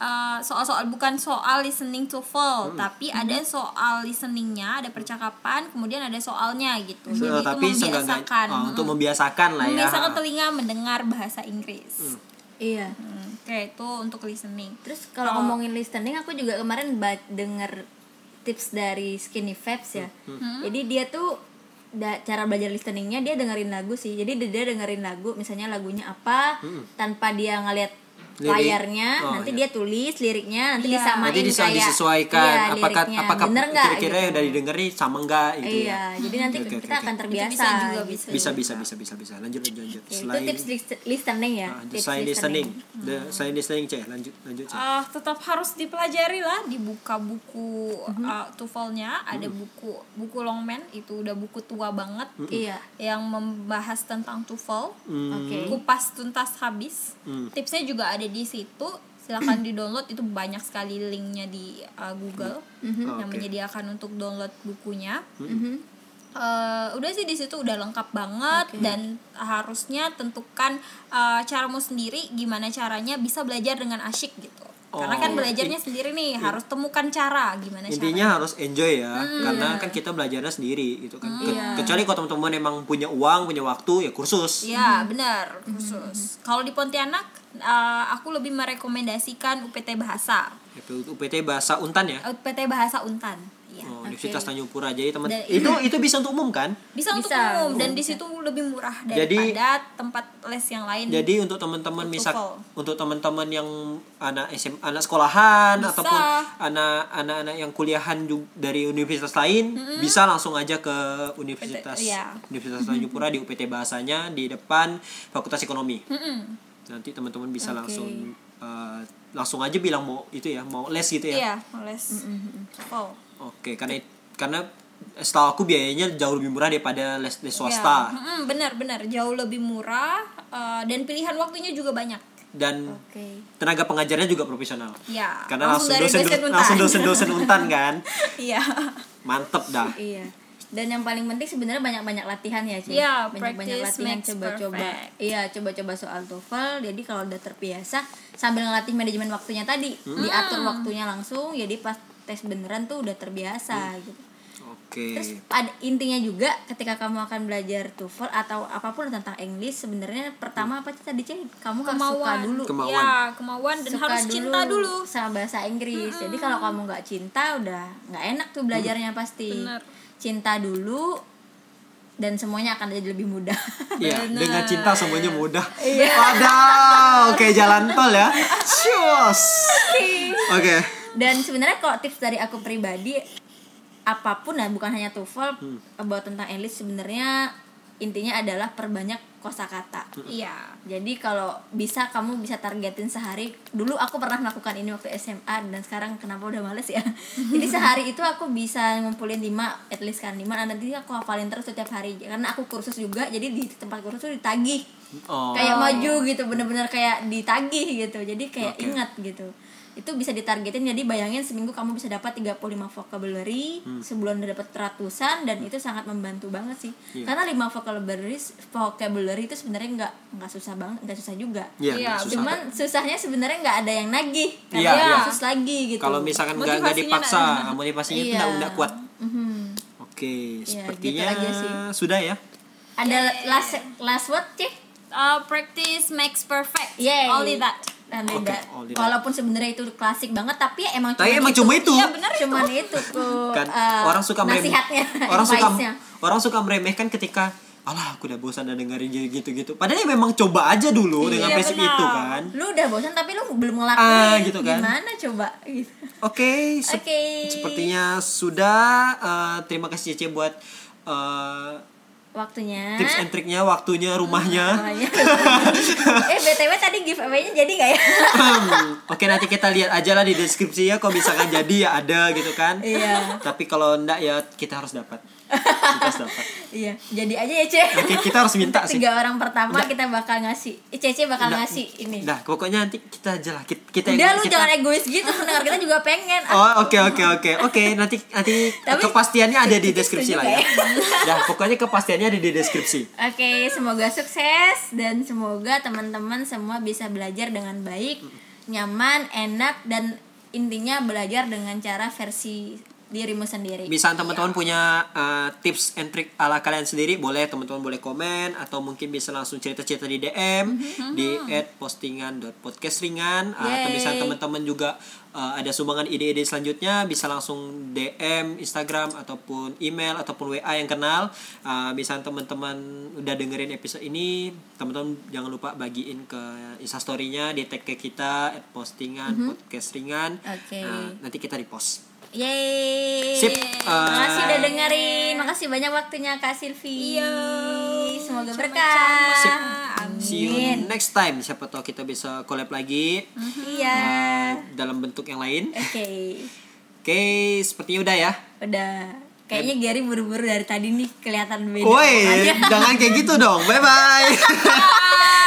uh, soal-soal bukan soal listening to full tapi ada soal listeningnya ada percakapan kemudian ada soalnya gitu. So, jadi tapi itu membiasakan. oh, untuk membiasakan lah ya. membiasakan telinga mendengar bahasa Inggris. Iya. Hmm, oke itu untuk listening. Terus kalau ngomongin listening aku juga kemarin denger tips dari Skinny Vibes ya. Jadi dia tuh da- cara belajar listeningnya dia dengerin lagu sih. Jadi dia dengerin lagu misalnya lagunya apa tanpa dia ngeliat Lirik. layarnya Oh, nanti iya. dia tulis liriknya nanti Iya. disamain Nanti kayak disesuaikan iya, apakah apakah kira-kira gitu. denger nih sama enggak gitu iya ya. jadi nanti oke, kita oke. akan terbiasa bisa juga, gitu. bisa. Bisa bisa bisa bisa bisa. Lanjut lanjut lanjut. Ya, itu tips lis- listening ya Ah, tips selain listening, The, selain listening cek lanjut lanjut Cek. Ah, tetap harus dipelajari lah dibuka buku Mhm. uh, TOEFL-nya ada buku buku Longman itu udah buku tua banget iya yang membahas tentang TOEFL Hmm. oke kupas tuntas habis Hmm. tipsnya juga ada di situ silahkan di download itu banyak sekali linknya di uh, Google yang Oke. menyediakan untuk download bukunya Mhm. Eh, udah sih di situ udah lengkap banget dan harusnya tentukan eh, caramu sendiri gimana caranya bisa belajar dengan asyik gitu karena kan Oh. belajarnya sendiri nih harus temukan cara gimana Intinya harus enjoy ya, karena kan kita belajarnya sendiri gitu kan. Ke- Iya. Kecuali kalau teman-teman emang punya uang, punya waktu ya kursus. Ya benar khusus. Kalau di Pontianak eh, aku lebih merekomendasikan UPT Bahasa, UPT bahasa Untan ya. UPT Bahasa Untan. Iya. Oh, Universitas Tanjung Pura. Jadi teman Dan- itu itu bisa untuk umum kan? Bisa, untuk Bisa, umum dan bisa. di situ lebih murah Jadi- daripada tempat les yang lain. Jadi untuk teman-teman Untuk misal untuk teman-teman yang anak SM anak sekolahan Bisa. ataupun anak anak-anak yang kuliahan juga dari universitas lain bisa langsung aja ke Universitas iya. Universitas Tanjung Pura di UPT bahasanya di depan Fakultas Ekonomi. Mm-mm. Nanti teman-teman bisa Oke. langsung eh, langsung aja bilang mau itu ya, mau les gitu ya. Iya, les TOEFL. Oke, karena karena setahu aku biayanya jauh lebih murah daripada les les swasta Ya, mm-mm, benar benar jauh lebih murah eh, dan pilihan waktunya juga banyak. dan oke tenaga pengajarnya juga profesional. Ya, Karena langsung, dosen, dosen Untan. langsung dosen-dosen untan kan. Iya. Mantep dah. iya dan yang paling penting sebenarnya banyak-banyak latihan ya sih Iya, banyak-banyak latihan coba-coba iya coba-coba soal TOEFL jadi kalau udah terbiasa sambil ngelatih manajemen waktunya tadi diatur waktunya langsung jadi pas tes beneran tuh udah terbiasa gitu Oke. Terus ada intinya juga ketika kamu akan belajar TOEFL atau apa pun tentang English sebenarnya pertama apa sih tadi Cek? Kamu harus suka dulu. Kemauan. Ya, kemauan dan Suka harus cinta dulu. sama bahasa Inggris. Jadi kalau kamu nggak cinta udah nggak enak tuh belajarnya pasti. Bener. Cinta dulu dan semuanya akan jadi lebih mudah. Iya, dengan cinta semuanya mudah. Iya. Oke, jalan tol ya. Oke. dan sebenarnya kalau tips dari aku pribadi apa pun ya bukan hanya TOEFL Hmm. about tentang English sebenarnya intinya adalah perbanyak kosakata. Iya. Jadi kalau bisa kamu bisa targetin sehari. Dulu aku pernah melakukan ini waktu SMA dan sekarang kenapa udah males ya. Jadi sehari itu aku bisa ngumpulin 5 at least kan 5 dan nanti aku hafalin terus setiap hari. Karena aku kursus juga jadi di tempat kursus tuh ditagih. Oh. Kayak maju gitu bener-bener kayak ditagih gitu. Jadi kayak Oke. ingat gitu. Itu bisa ditargetin jadi bayangin seminggu kamu bisa dapat 35 vocabulary, sebulan udah dapat ratusan dan itu sangat membantu banget sih. Iya. Karena 5 vocabulary vocabulary itu sebenarnya nggak nggak susah banget, nggak susah juga. Iya, Iya, nggak susah. Cuman susahnya sebenarnya nggak ada yang nagih karena Iya, dia iya. khusus lagi gitu. Kalau misalkan nggak nggak dipaksa, nggak- motivasinya itu Iya. nggak kuat. Mhm. Oke, gitu sepertinya aja sih. sudah ya. ada last last word cih Uh, practice makes perfect. Yay. Only that. Nah, only that. Walaupun sebenarnya itu klasik banget tapi ya emang Tapi cuman emang cuma itu. Iya, benar itu. Cuman itu tuh Kan eh, orang suka meremeh- nasihatnya, orang suka orang suka meremehkan ketika alah aku udah bosan dan dengerin gitu-gitu. Padahal ya memang coba aja dulu dengan Iya, prinsip benar. itu kan. lu udah bosan tapi lu belum ngelakuin Ah, gitu kan. gimana coba gitu Oke, sep- Oke. sepertinya sudah. Eh, terima kasih Cece buat eh, waktunya tips and triknya, waktunya, rumahnya. Namanya. eh btw tadi giveaway-nya jadi nggak ya Oke nanti kita lihat aja lah di deskripsi ya kalau misalkan jadi ya ada gitu kan. Iya. Tapi kalau enggak ya kita harus dapat. Iya jadi aja ya cek Oke kita harus minta sih. tiga orang pertama kita bakal ngasih eh, Cece bakal ngasih ini Nah pokoknya nanti kita aja lah. Kita, kita udah lu kita- jangan egois gitu pendengar kita juga pengen Oh oke oke oke oke nanti nanti Tapi- kepastiannya ada di deskripsi lah ya. Dah pokoknya kepastiannya ada di deskripsi. Oke, semoga sukses dan semoga teman-teman semua bisa belajar dengan baik, nyaman, enak dan intinya belajar dengan cara versi dirimu sendiri Bisa teman-teman punya uh, tips and trick ala kalian sendiri, boleh teman-teman boleh komen atau mungkin bisa langsung cerita-cerita di DM di @postingan.podcastringan uh, atau bisa teman-teman juga uh, ada sumbangan ide-ide selanjutnya bisa langsung DM Instagram ataupun email ataupun WA yang kenal. Uh, bisa teman-teman udah dengerin episode ini, teman-teman jangan lupa bagiin ke Instastory-nya di tag ke kita @postingan podcast ringan. Oke. Uh, nanti kita repost. Yeay. Sip, Makasih uh, udah dengerin. Makasih banyak waktunya Kak Silvi. Iya. Semoga berkah. Sip. Amin. See you next time. Siapa tahu kita bisa collab lagi Iya. uh, dalam bentuk yang lain. Oke. Oke, sepertinya udah ya. Udah. Kayaknya Gary buru-buru dari tadi nih kelihatan beda. Woi, jangan kayak gitu dong. Bye bye.